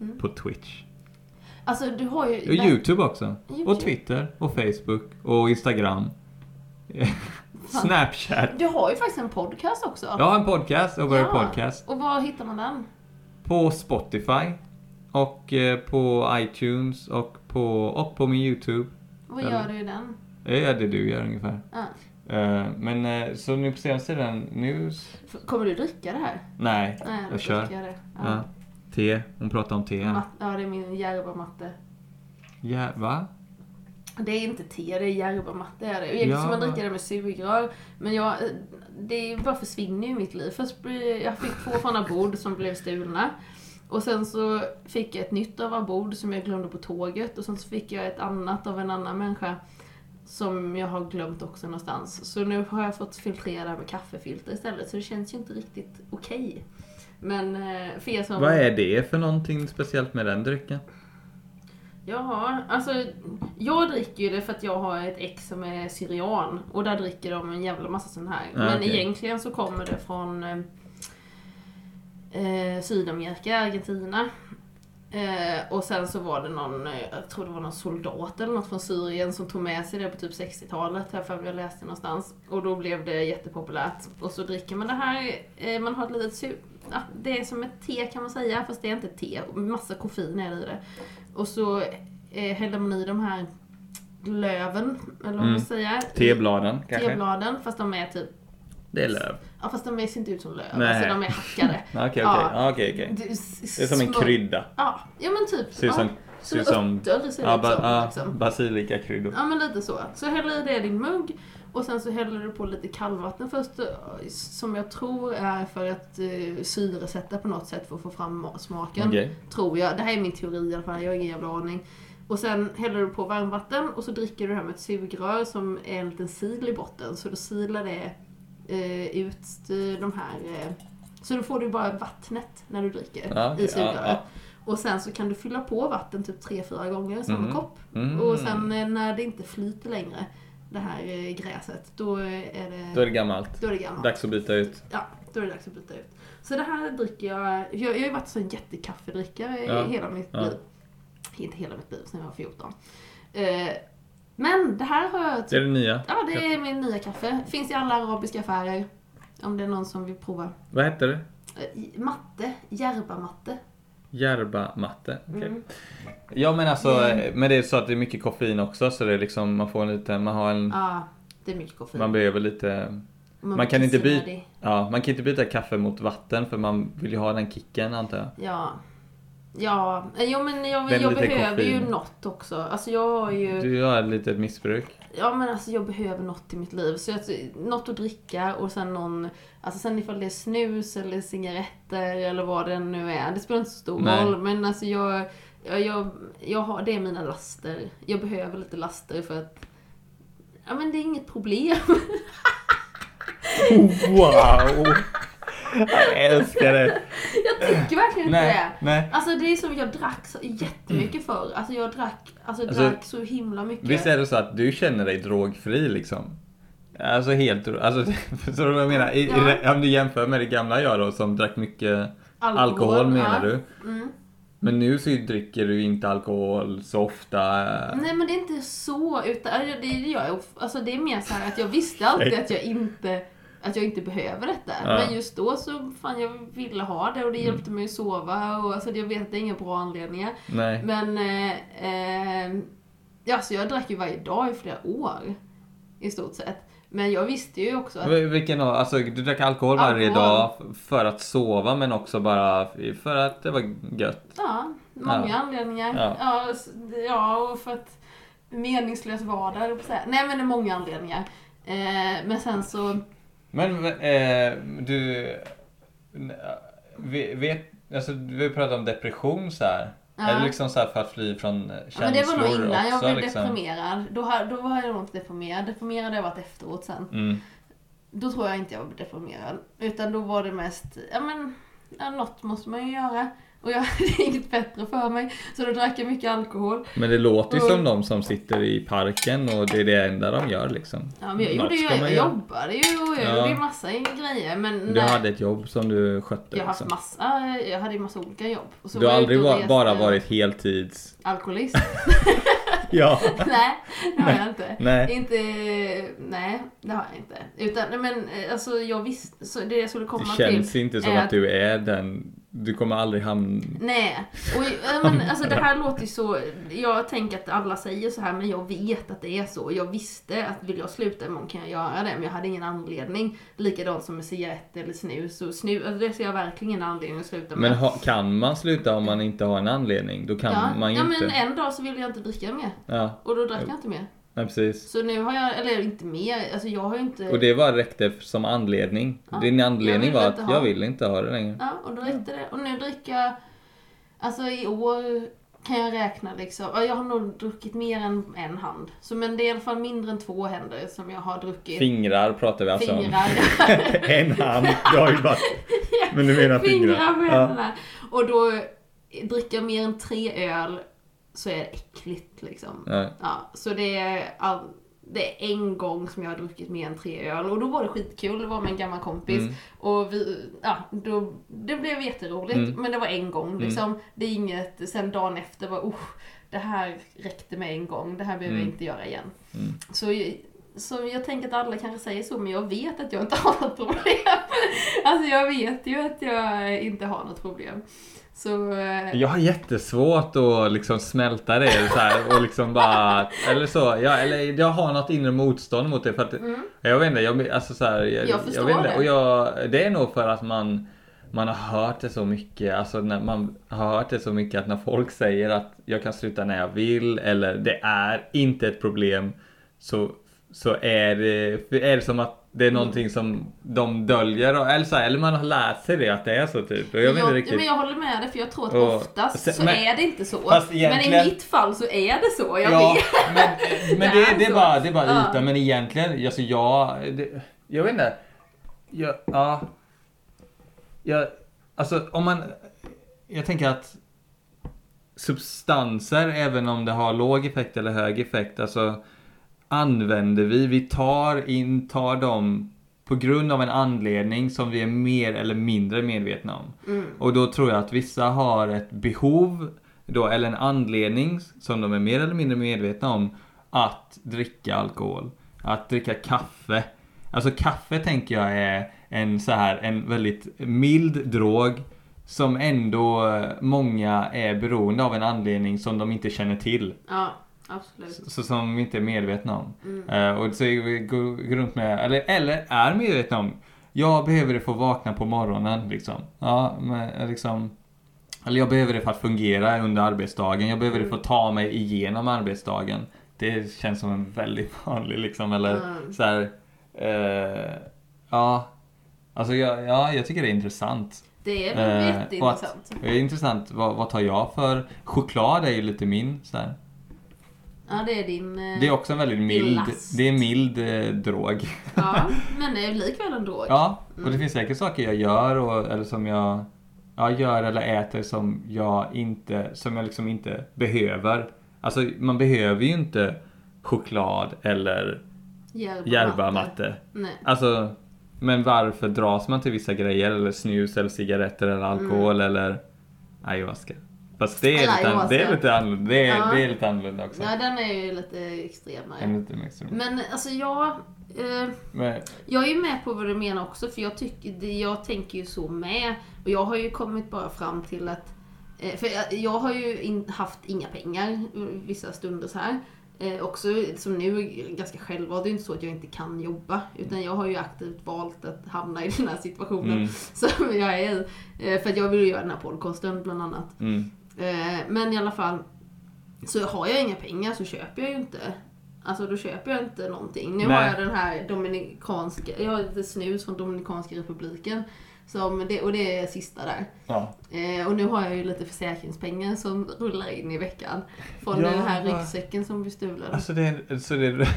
Mm. på Twitch. Alltså du har ju... Och Youtube också. YouTube. Och Twitter och Facebook och Instagram. <laughs> Snapchat. Du har ju faktiskt en podcast också. Jag har en podcast, Oberry Ja. Podcast. Och var hittar man den? På Spotify. Och eh, på iTunes och på, och på min Youtube. Vad Eller- gör du i den? Det är det du gör ungefär. Ja. Eh, Men eh, så nu på senaste tiden, nu... Kommer du dricka det här? Nej, Nej, jag kör. dricker jag det. Ja. Ja. Te, hon pratar om te. Mat- ja, det är min järvamatte. Ja, va? Det är inte te, det är järvamatte är det. Egentligen Ja. ska man dricka det med sugrör. Men jag, det bara försvinner ju i mitt liv. Först jag fick två sådana bord som blev stulna. Och sen så fick jag ett nytt av bord som jag glömde på tåget. Och sen så fick jag ett annat av en annan människa. Som jag har glömt också någonstans. Så nu har jag fått filtrera med kaffefilter istället. Så det känns ju inte riktigt okej. Men eh, för er som... Vad är det för någonting speciellt med den drycken? Ja, alltså jag dricker ju det för att jag har ett ex som är syrian och där dricker de en jävla massa sån här. Ja, Men okej. egentligen så kommer det från eh, Sydamerika, Argentina. Eh, och sen så var det någon, eh, jag tror det var någon soldat eller något från Syrien som tog med sig det på typ 60-talet, här för jag läste någonstans. Och då blev det jättepopulärt. Och så dricker man det här, eh, man har ett litet su- ja, det är som ett te kan man säga, fast det är inte te. Massa koffein är det i det. Och så eh, häller man i de här löven, eller vad man Mm. säger. Tebladen kanske? Tebladen, fast de är typ, Det är löv. ja fast de ser inte ut som löv, Nej. alltså de är hackade. <laughs> Okej, okej. Ja. Okej, okej. Det är, som en krydda. Ja, ja men typ. Ser ut som, ut som örter ser ja, ut ba, som. ja, liksom. basilikakryddor. Ja men lite så. Så häller i det i din mugg och sen så häller du på lite kallvatten först eh, som jag tror är för att eh, syresätta på något sätt för att få fram ma- smaken. Okej. Tror jag. Det här är min teori i alla fall, jag har ingen jävla aning. Och sen häller du på varmvatten och så dricker du det här med ett sugrör som är en liten sil i botten. Så då silar det ut eh, de här... Eh, så då får du bara vattnet när du dricker Ja, i sugröret. Ja, ja. Och sen så kan du fylla på vatten typ 3-4 gånger i samma Mhm. kopp. Mm. Och sen eh, när det inte flyter längre, det här gräset, då är det, Då är det gammalt. då är det gammalt. Dags att byta ut. Ja, då är det dags att byta ut. Så det här dricker jag, jag, jag har ju varit sån jättekaffedrickare i Ja, hela mitt liv. Inte hela mitt liv, sen jag var 14. Men det här har jag... Det är det nya. Ja, det är min nya kaffe. Finns i alla arabiska affärer. Om det är någon som vill prova. Vad hette det? Eh, matte, Järba-matte. Järba matte. Okej. Mm. Ja men alltså, Mm. men det är så att det är mycket koffein också så det är liksom, man får en lite, man har en, Ja, det är mycket koffein. man behöver lite, Man man kan inte byta- ja man kan inte byta kaffe mot vatten för man vill ju ha den kicken antar jag. Ja. Ja, eh, jo men jag, jag behöver ju koffein. något också. Alltså jag har ju... Du har ett litet missbruk. Ja men alltså jag behöver något i mitt liv. Så jag, något att dricka och sen någon, alltså sen ifall det är snus eller cigaretter eller vad det nu är. Det spelar inte så stor Nej. roll. Men alltså jag, jag, jag, jag har, det är mina laster. Jag behöver lite laster för att, ja men det är inget problem. <laughs> Wow! Jag älskar det. Jag tycker verkligen inte Nej, det. nej. Alltså det är som jag drack så jättemycket förr. Alltså jag drack, alltså jag Alltså, drack så himla mycket. Visst är det så att du känner dig drogfri liksom? Alltså helt, alltså <laughs> förstår du vad jag menar? I, Ja. Om du jämför med det gamla jag då som drack mycket alkohol, menar ja. du? Mm. Men nu så dricker du inte alkohol så ofta. Nej men det är inte så, utan alltså, det gör jag Alltså det är mer så att jag visste alltid <laughs> att jag inte att jag inte behöver detta. Ja. Mm. Men just då så fan jag ville ha det och det hjälpte mig att sova och alltså jag vet att det är inga bra anledningar. Nej. Men eh, eh, ja, så jag drack ju varje dag i flera år. I stort sett. Men jag visste ju också att Vil- Vilken alltså du drack alkohol varje Alkohol. dag f- för att sova men också bara för att det var gött. Ja, många Ja. anledningar. Ja. Ja. och för att meningslös vardag. Nej men det är många anledningar. Eh, men sen så, Men eh, du, eh, vet, alltså vi pratat om depression så här. Ja. Är det liksom så här för att fly från eh, ja, men det känslor var nog innan jag också? blev liksom? deprimerad. Då då var jag nog inte deprimerad. Deprimerad har jag varit efteråt sen. Mm. Då tror jag inte jag var deprimerad. Utan då var det mest, ja men, ja, något måste man ju göra. Och jag <laughs> hade inget bättre för mig. Så då drack jag mycket alkohol. Men det låter ju Mm. som de som sitter i parken och det är det enda de gör liksom. Ja men jag gjorde ju, jag jobbade ju och jag Ja. gjorde ju massa grejer. Men Du nej. hade ett jobb som du skötte Jag har haft liksom. massa, jag hade ju massa olika jobb. Och Du har var aldrig ute och va- reste- bara varit heltids... Alkoholist? <laughs> Ja. <laughs> nej, det har jag inte. Nej. Inte, nej, det har jag inte. Utan, men eh, alltså jag visste, så det jag skulle komma Det till. känns inte som är att du är den... Du kommer aldrig hamna... Nej, och ja, men, alltså det här låter ju så, jag tänker att alla säger så här men jag vet att det är så. Jag visste att vill jag sluta imorgon kan jag göra det men jag hade ingen anledning. Likadant som med cigaretter eller snus och snus, alltså det ser jag verkligen ingen anledning att sluta med. Men ha, kan man sluta om man inte har en anledning? Då kan ja, man ju ja inte. men en dag så ville jag inte dricka mer. Ja, Och då drack jag inte mer. Nej, precis. Så nu har jag, eller inte mer, alltså jag har ju inte... Och det var räckte som anledning. Ja, Din anledning jag var ville att inte ha. jag vill inte ha det längre. Ja, och då räckte det. Och nu dricker jag, alltså i år kan jag räkna liksom, ja, jag har nog druckit mer än en hand. Så men det är i alla fall mindre än två händer som jag har druckit. Fingrar pratar vi alltså om. Fingrar. <laughs> en hand, du har ju bara... Men du menar fingrar? Fingrar på Ja. Och då dricker jag mer än tre öl så är det äckligt liksom. Ja. Ja, så det är, all, det är en gång som jag har druckit mer än tre öl och då var det skitkul. Det var med en gammal kompis Mm. och vi, ja, då, det blev jätteroligt. Mm. Men det var en gång liksom. Det är inget, sen dagen efter var usch, det här räckte med en gång. Det här behöver jag Mm. inte göra igen. Mm. Så, så jag tänker att alla kanske säger så, men jag vet att jag inte har något problem. <laughs> Alltså jag vet ju att jag inte har något problem. Så, eh, Jag har jättesvårt att liksom smälta det så här, och liksom bara, eller så, jag, eller jag har något inre motstånd mot det för att, mm, jag vet inte, jag, alltså så här, jag, Jag förstår vet inte, det. och jag, det är nog för att man, man har hört det så mycket, alltså när man har hört det så mycket att när folk säger att jag kan sluta när jag vill eller det är inte ett problem så, så är, det, är det som att det är någonting som de döljer och- eller, så här, eller man har lärt sig det att det är så typ. Jag riktigt. men jag håller med dig för jag tror att Och- oftast se- så men- är det inte så. fast Men egentligen- i mitt fall så är det så. Jag ja, vet. men, <laughs> men Det det, är det, är så. bara, det är bara Ja. ytan. Men egentligen, alltså jag, det, jag vet inte. Jag, ja. Jag, alltså om man, jag tänker att substanser, även om det har låg effekt eller hög effekt, alltså använder vi, vi tar in, tar dem på grund av en anledning som vi är mer eller mindre medvetna om. Mm. Och då tror jag att vissa har ett behov då, eller en anledning som de är mer eller mindre medvetna om att dricka alkohol. Att dricka kaffe. Alltså kaffe tänker jag är en så här en väldigt mild drog som ändå många är beroende av en anledning som de inte känner till. Ja, absolut. Så som vi inte är medvetna om. Mm. Eh, och så vi går går runt med, eller, eller är medvetna om, jag behöver det för att vakna på morgonen liksom. Ja, men eh, liksom. Eller jag behöver det för att fungera under arbetsdagen. Jag behöver det för att ta mig igenom arbetsdagen. Det känns som en väldigt <laughs> vanlig liksom, eller Mm. så här. eh, ja. Alltså jag, ja, jag tycker det är intressant. Det är väl Eh, jätteintressant. Det är intressant, vad, vad tar jag för? Choklad är ju lite min så här. Ja, det är din... eh, Det är också en väldigt mild, last. det är mild eh, drog. Ja, <laughs> men det är likväl en drog. Ja, och det Mm. finns säkert saker jag gör och, eller som jag ja, gör eller äter som jag inte, som jag liksom inte behöver. Alltså man behöver ju inte choklad eller Järba järba matte. matte. Nej. Alltså, men varför dras man till vissa grejer? Eller snus eller cigaretter eller alkohol eller ayahuasca? Fast det är, Eller lite, an- det är lite annorlunda, det är, Ja. det är lite annorlunda också. Ja, den är ju lite extremare. Lite mer. Men alltså jag... Eh, Men, jag är ju med på vad du menar också, för jag, tycker, jag tänker ju så med. Och jag har ju kommit bara fram till att... Eh, för jag, jag har ju in, haft inga pengar vissa stunder så här. Eh, också som nu ganska självvalt. Det är inte så att jag inte kan jobba. Utan jag har ju aktivt valt att hamna i den här situationen Mm. <laughs> som jag är i. Eh, för att jag vill ju göra den här podcasten bland annat. mm, Eh, men i alla fall, så har jag inga pengar så köper jag ju inte. Alltså då köper jag inte någonting. Nu Nej. har jag den här dominikanska, jag har lite snus från Dominikanska republiken. Som det, och det är sista där. ja. Eh, och nu har jag ju lite försäkringspengar som rullar in i veckan. Från Ja. den här ryggsäcken som blir stulen. Alltså det är, så det är,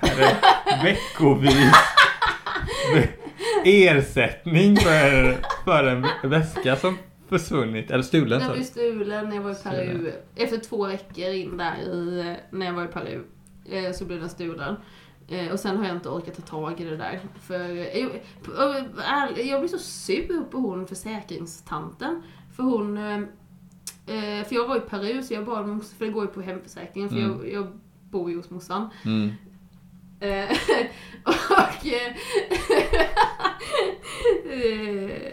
så här är veckovis <laughs> ersättning för, för en väska som försvunnit, eller stulen. Den blev stulen när jag var i Peru. Efter två veckor in där i, när jag var i Peru eh, så blev den stulen. Eh, och sen har jag inte orkat ta tag i det där. För eh, jag, jag blir så sur på hon försäkringstanten. För hon... För jag var i Peru så jag bad morsan, för det går ju på hemförsäkringen för Mm. jag, jag bor ju hos morsan. Mm. <laughs> Och...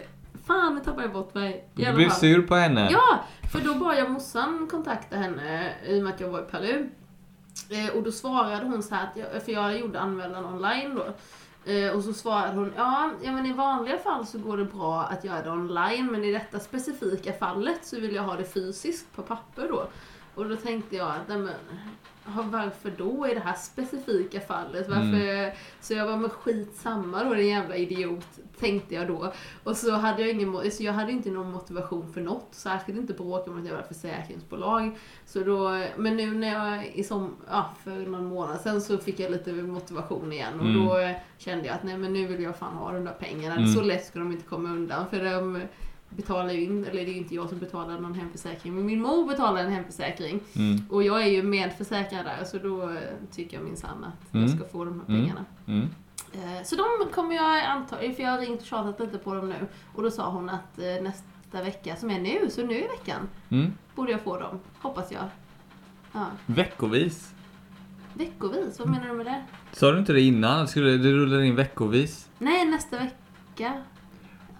<laughs> fan, nu tappade jag bort mig. I Du blev fall. sur på henne? Ja, för då bad jag morsan kontakta henne i och med att jag var i Peru. Eh, och då svarade hon så här, att jag, för jag gjorde anmälan online då. Eh, och så svarade hon, ja, ja men i vanliga fall så går det bra att göra det online, men i detta specifika fallet så vill jag ha det fysiskt på papper då. Och då tänkte jag att, nej men, ja, varför då i det här specifika fallet? Varför? Så jag var med skitsamma då, din jävla idiot, tänkte jag då. Och så hade jag ingen, så jag hade inte någon motivation för något, särskilt inte bråka med ett jävla försäkringsbolag. Så då, men nu när jag, i som, ja, för någon månad sen så fick jag lite motivation igen och Mm. då kände jag att nej men nu vill jag fan ha de där pengarna. Mm. Så lätt ska de inte komma undan för de betalar ju in, eller det är ju inte jag som betalar någon hemförsäkring, men min mor betalar en hemförsäkring. Mm. Och jag är ju medförsäkrad där så då eh, tycker jag minsann att Mm. jag ska få de här Mm. pengarna. Mm. Eh, Så de kommer jag anta, för jag har ringt och tjatat lite på dem nu. Och då sa hon att eh, nästa vecka, som är nu, så nu i veckan, Mm. borde jag få dem. Hoppas jag. Ja. Veckovis? Veckovis, vad menar du med det? Sa du inte det innan? Skulle det rullar in veckovis? Nej, nästa vecka.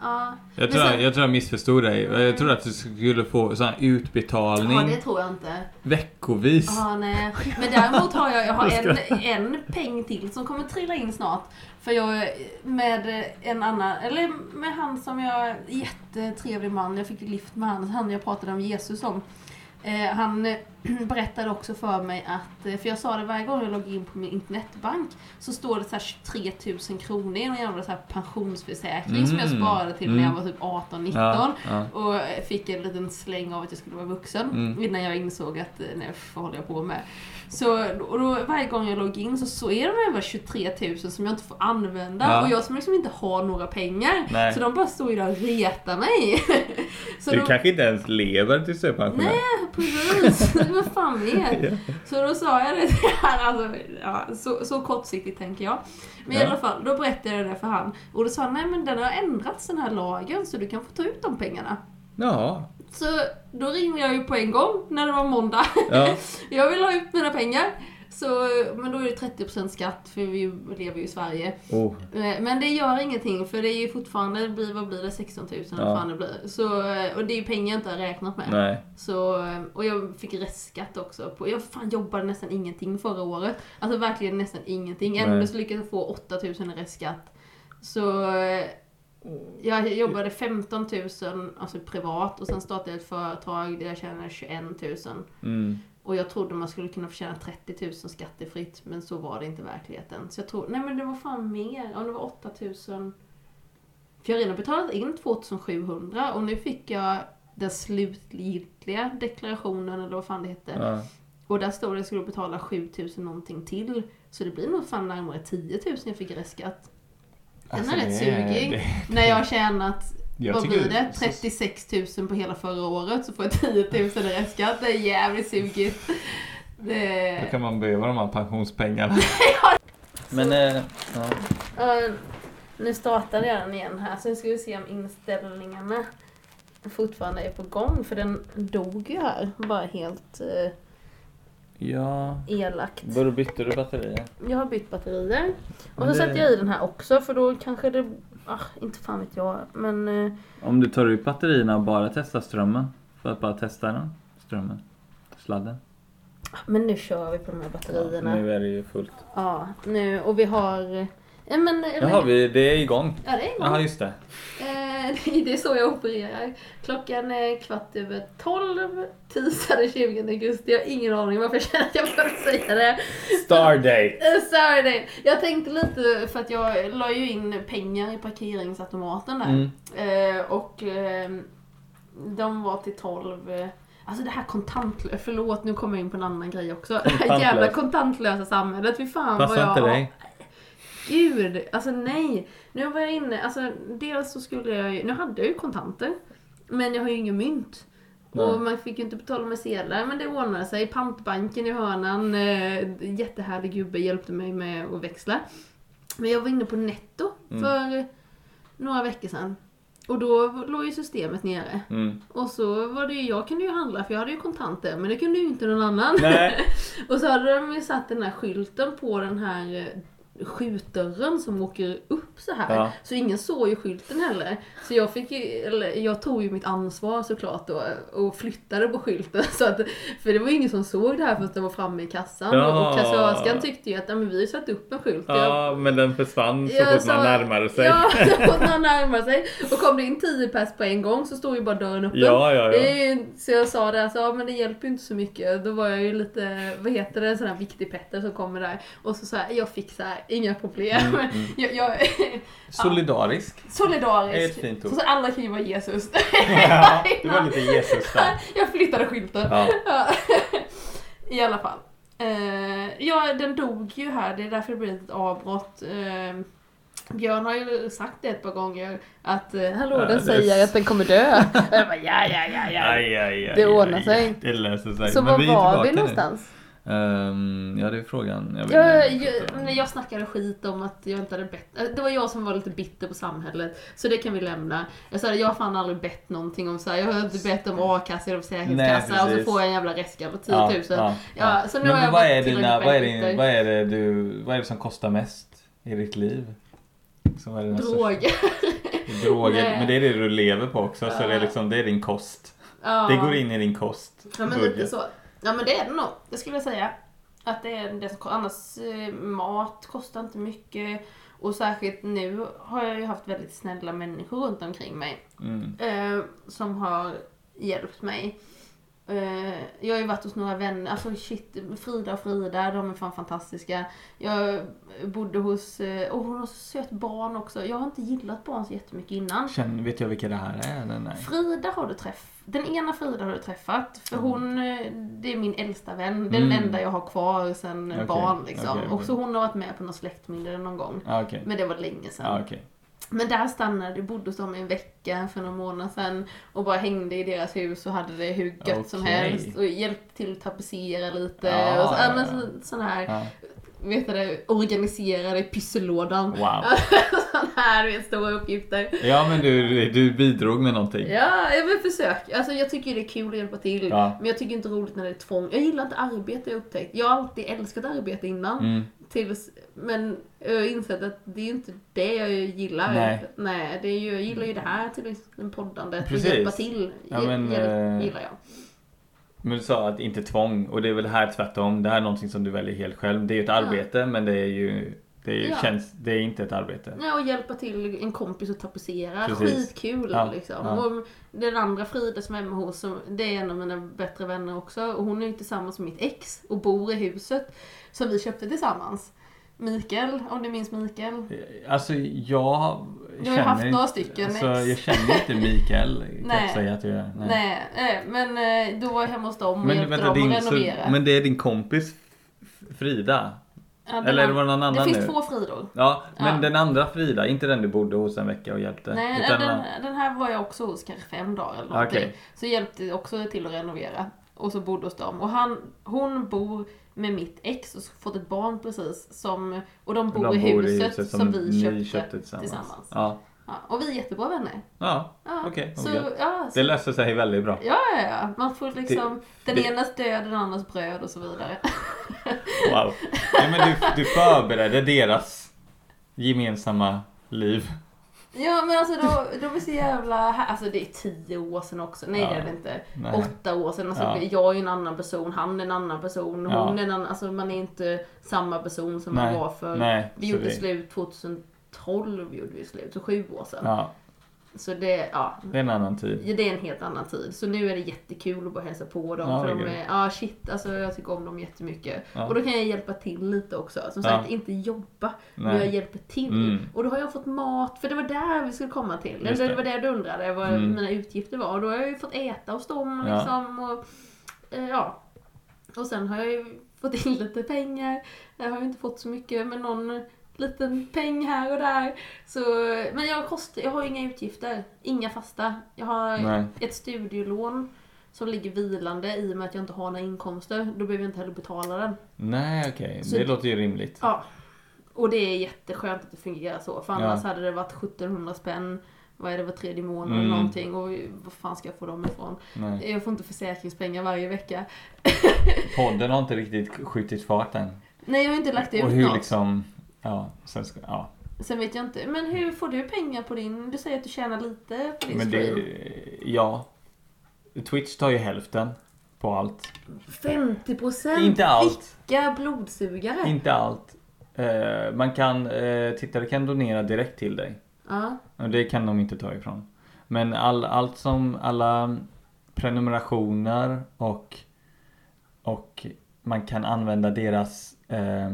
Ja. Jag tror, sen- jag, tror jag missförstod dig. Jag tror att du skulle få sån utbetalning ja, det tror jag inte. veckovis. Ja, nej. Men däremot har jag, jag har <laughs> en, en peng till som kommer trilla in snart. För jag med en annan, eller med han som jag, jättetrevlig man, jag fick lift med han, han jag pratade om Jesus om. Eh, han eh, <clears throat> berättade också för mig att, eh, för jag sa det varje gång jag loggar in på min internetbank, så står det så här 23 000 kronor i någon jävla så pensionsförsäkring som jag Mm. sparade till när jag Mm. var typ 18-19. Ja, ja. Och fick en liten släng av att jag skulle vara vuxen Mm. innan jag insåg att eh, nej, vad håller jag på med? Så och då, varje gång jag loggar in så, så är de över 23 000 som jag inte får använda Ja. och jag som liksom inte har några pengar. Nej. Så de bara står ju där och retar mig. <laughs> så Du då, kanske inte ens lever tills du är pensionär? Nej, precis. <laughs> det var fan mer. Så då sa jag det till han, alltså, ja, så, så kortsiktigt tänker jag. Men i Ja. alla fall, då berättade jag det för han. Och då sa han, nej men den har ändrats den här lagen så du kan få ta ut de pengarna. Ja. Så då ringde jag ju på en gång när det var måndag. Ja. <laughs> Jag vill ha ut mina pengar. Så, men då är det 30% skatt för vi lever ju i Sverige. Oh. Eh, Men det gör ingenting för det är ju fortfarande, blir, vad blir det, 16 000 eller Ja. vad fan det blir. Så, eh, och det är ju pengar jag inte har räknat med. Nej. Så, eh, och jag fick restskatt också. På, jag fan jobbade nästan ingenting förra året. Alltså verkligen nästan ingenting. Ändå så lyckades jag få 8000 i restskatt. Så jag jobbade 15 000 alltså privat och sen startade jag ett företag där jag tjänade 21 000. Mm. Och jag trodde man skulle kunna förtjäna 30 000 skattefritt men så var det inte verkligheten. Så jag tror, nej men det var fan mer. Om det var 8 000. För jag har redan betalat in 2700 och nu fick jag den slutgiltiga deklarationen eller vad fan det hette. Ja. Och där stod det att jag skulle betala 7000 någonting till. Så det blir nog fan närmare 10 000 jag fick i restskatt. Den Alltså, är rätt det sugig. det- När jag har tjänat, Jag vad blir det? så- 36 000 på hela förra året så får jag 10 000 i restskatt. Det är jävligt sugigt. Då Det... kan man behöva de här pensionspengarna. <laughs> Men, eh, ja. Nu startade jag den igen här så nu ska vi se om inställningarna fortfarande är på gång för den dog ju här. Bara helt eh, Ja. elakt. Då bytte du batterier? Jag har bytt batterier. Och så det- sätter jag i den här också för då kanske det... Ah, inte fan vet jag. Men eh, Om du tar ut batterierna och bara testar strömmen. För att bara testa den. Strömmen. Sladden. Men nu kör vi på de här batterierna. Ja, nu är det ju fullt. nu. Och vi har... Ja, men, Jaha, vi, det är igång. Ja, det är igång. Jaha, just det. Eh, <laughs> det är så jag opererar. Klockan är kvart över tolv, tisdag den 20 augusti. Jag har ingen aning varför jag känner att jag behöver säga det. Stardate. <laughs> Eh, Sorry. Jag tänkte lite för att jag la ju in pengar i parkeringsautomaten där. Mm. Eh, och eh, de var till 12. eh, Alltså det här kontantlösa, förlåt nu kommer jag in på en annan grej också. <laughs> Det här jävla kontantlösa samhället, fy fan vad Passar jag inte har- dig? Gud, alltså nej. Nu var jag inne, alltså dels så skulle jag ju, nu hade jag ju kontanter. Men jag har ju ingen mynt. Nej. Och man fick ju inte betala med sedlar, men det ordnade sig. Pantbanken i hörnan, eh, jättehärlig gubbe hjälpte mig med att växla. Men jag var inne på Netto Mm. för några veckor sedan. Och då låg ju systemet nere. Mm. Och så var det ju, jag kunde ju handla för jag hade ju kontanter, men det kunde ju inte någon annan. <laughs> Och så hade de ju satt den här skylten på den här eh, skjutdörren som åker upp så här. Ja. Så ingen såg ju skylten heller. Så jag fick ju, eller jag tog ju mitt ansvar såklart då och flyttade på skylten. <laughs> Så att, för det var ju ingen som såg det här förrän det var framme i kassan. Ja. Och kassörskan tyckte ju att ja, men vi har satt upp en skylt. Jag- Ja, men den försvann så jag fort man närmade sig. Ja, <laughs> så fort man närmade sig. Och kom det in 10 pers på en gång så stod ju bara dörren öppen. Ja, ja, ja. ju- Så jag sa det, alltså, ja, men det hjälper ju inte så mycket. Då var jag ju lite, vad heter det, en sån här viktig Petter som kommer där. Och så sa jag, jag fixar, inga problem. Mm, <laughs> Jag, jag, <laughs> Solidarisk. solidarisk. Det är ett fint ord. Så, alla kan ju vara Jesus. <laughs> Ja, det var lite Jesus där. jag flyttade skylten. Ja. Ja. I alla fall. Eh, ja, den dog ju här, det är därför det blev ett avbrott. Eh, Björn har ju sagt det ett par gånger att eh, hallå Ja, den säger att den kommer dö. Och jag bara ja, ja, ja, ja. Aj, aj, aj, Det ordnar sig. Det löser sig. Så var var vi någonstans? Ehm, ja, det är frågan. Jag Jag, jag, jag snackade skit om att jag inte hade bett. eh, Det var jag som var lite bitter på samhället. Så det kan vi lämna. Jag sa jag har fan aldrig bett någonting om så här. Jag har inte bett om a-kassa eller försäkringskassa och så får jag en jävla restskatt på 10 Ja, 000. ja, Ja, så nu men har jag vad är, dina, vad, är din, vad, är det du, vad är det som kostar mest i ditt liv? Som är Droger. <laughs> Droger. Nej. Men det är det du lever på också, så Ja. det är, liksom, det är din kost. Ja. Det går in i din kost. Ja men lite så. Ja men det är det nog. Det skulle jag säga. Att det är det som Annars eh, mat kostar inte mycket. Och särskilt nu har jag ju haft väldigt snälla människor runt omkring mig. Mm. Eh, som har hjälpt mig. Eh, jag har ju varit hos några vänner, alltså shit, Frida och Frida, de är fan fantastiska. Jag bodde hos, eh, och hon har så söt barn också. Jag har inte gillat barn så jättemycket innan. Känn, vet jag vilka det här är? Eller nej? Frida har du träffat. Den ena Frida har du träffat. För Mm. hon, eh, det är min äldsta vän. Den Mm. enda jag har kvar sen Okej, barn liksom. okej, och okej. så hon har varit med på något släktmiddag någon gång. Okej. Men det var länge sedan. Men där stannade jag, bodde hos dem en vecka för några månader sedan och bara hängde i deras hus och hade det hur gött som Okej. helst och hjälpte till att tapetsera lite Ja, och så, ja, men så, sån här, Ja. vet du organiserade pyssellådan. Wow. <laughs> sån här, vet, stora uppgifter. Ja men du, du bidrog med någonting. Ja, jag vill försöka. Alltså jag tycker det är kul att hjälpa till. Ja. Men jag tycker inte det är roligt när det är tvång. Jag gillar inte arbete jag upptäckt. Jag har alltid älskat arbete innan. Mm. Tills, men jag har insett att det är inte det jag gillar. Nej. Nej det är ju, jag gillar ju det här till exempel poddandet. Precis. Att hjälpa till. Ja, men, eh, gillar jag. Men du sa att inte tvång och det är väl här tvärtom. Det här är någonting som du väljer helt själv. Det är ju ett arbete men det är ju det är Ja. känns, det är inte ett arbete. Ja, och hjälpa till en kompis att tapetsera. Skitkul Ja, liksom. ja. Och den andra Frida som är hemma hos, som- det är en av mina bättre vänner också. Och hon är ju tillsammans med mitt ex och bor i huset som vi köpte tillsammans. Mikael, om du minns Mikael? Alltså jag Du har ju haft några stycken alltså, jag känner inte Mikael. kan jag Nej. säga att jag. Nej. Nej, nej, men eh, då var jag hemma hos dem och Men, hjälpte vänta, dem att renovera. så, men det är din kompis Frida? Ja, Eller var det någon annan Det finns nu? två Fridor. Ja, men Ja. den andra Frida, inte den du bodde hos en vecka och hjälpte? Nej, den, den här var jag också hos kanske fem dagar eller någonting. Okej. Så hjälpte också till att renovera. Och så bodde hos dem. Och han, hon bor med mitt ex och fått ett barn precis. Som, och de bor, de i, huset som, vi ni köpte, tillsammans. tillsammans. Ja, Ja, och vi är jättebra vänner. ja Ja, okej. okej. ja, Det löser sig väldigt bra. ja, ja, ja. Man får liksom den det- enas död, den andras bröd och så vidare. Wow. Nej, men du, du förberedde deras gemensamma liv. Ja men alltså då, de är så jävla här. Alltså det är tio år sedan också. Nej Ja. det är det inte. Nej. Åtta år sedan. Alltså, Ja. Jag är en annan person, han är en annan person, Ja. hon är en annan. Alltså man är inte samma person som Nej. man var för. Nej, vi gjorde det- slut 2012 gjorde vi slut, så sju år sedan. Ja, Så det, ja. det är en annan tid. Ja, Det är en helt annan tid. Så nu är det jättekul att bara hälsa på dem. Ja, för de är, ja shit, alltså jag tycker om dem jättemycket. Ja. Och då kan jag hjälpa till lite också. Som Ja. sagt, inte jobba, men Nej. jag hjälper till. Mm. Och då har jag fått mat, för det var där vi skulle komma till. Just det det. var det du undrade, vad Mm. mina utgifter var. Och då har jag ju fått äta hos dem Ja. liksom. Och, eh, ja. och sen har jag ju fått in lite pengar. Jag har ju inte fått så mycket, men någon liten peng här och där. Så, men jag, kost, jag har inga utgifter, inga fasta. Jag har Nej. ett studielån som ligger vilande i och med att jag inte har några inkomster. Då behöver jag inte heller betala den. Nej, okej. Det det- låter ju rimligt. Ja. Och det är jätteskönt att det fungerar så. För annars Ja. hade det varit 1700 spänn vad är det, var tredje månad Mm. eller någonting. Och vad fan ska jag få dem ifrån? Nej. Jag får inte försäkringspengar varje vecka. Podden har inte riktigt skjutit fart än. Nej, jag har inte lagt ut Och hur något. liksom... Ja, sen ska, ja. Sen vet jag inte. Men hur får du pengar på din... Du säger att du tjänar lite på din Men stream. det... Ja. Twitch tar ju hälften på allt. 50 procent? Inte allt. Vilka blodsugare! Inte allt. Eh, man kan... Eh, tittare kan donera direkt till dig. Ja. Och det kan de inte ta ifrån. Men all, allt som, alla prenumerationer och, och man kan använda deras, eh,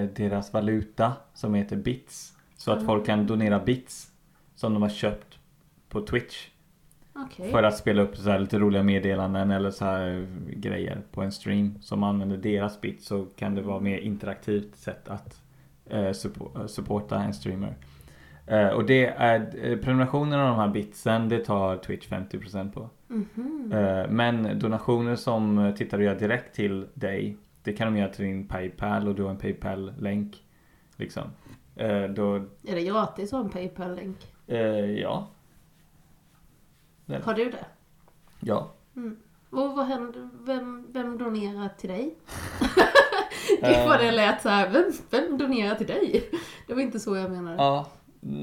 deras valuta som heter bits. Så att Mm. folk kan donera bits som de har köpt på Twitch. Okej. För att spela upp så här lite roliga meddelanden eller så här grejer på en stream. Som använder deras bits så kan det vara mer interaktivt sätt att eh, suppo- supporta en streamer. Eh, och det är eh, prenumerationen av de här bitsen det tar Twitch 50% på. Mhm. Eh, men donationer som eh, tittare gör direkt till dig det kan de göra till din Paypal och du har en Paypal-länk. Liksom. Eh, då, Är det gratis att ha en Paypal-länk? eh, ja. Har du det? Ja. Och vad händer? Vem, vem donerar till dig? <laughs> Eh. det var det lät så här. Vem, vem donerar till dig? Det var inte så jag menade. Ja.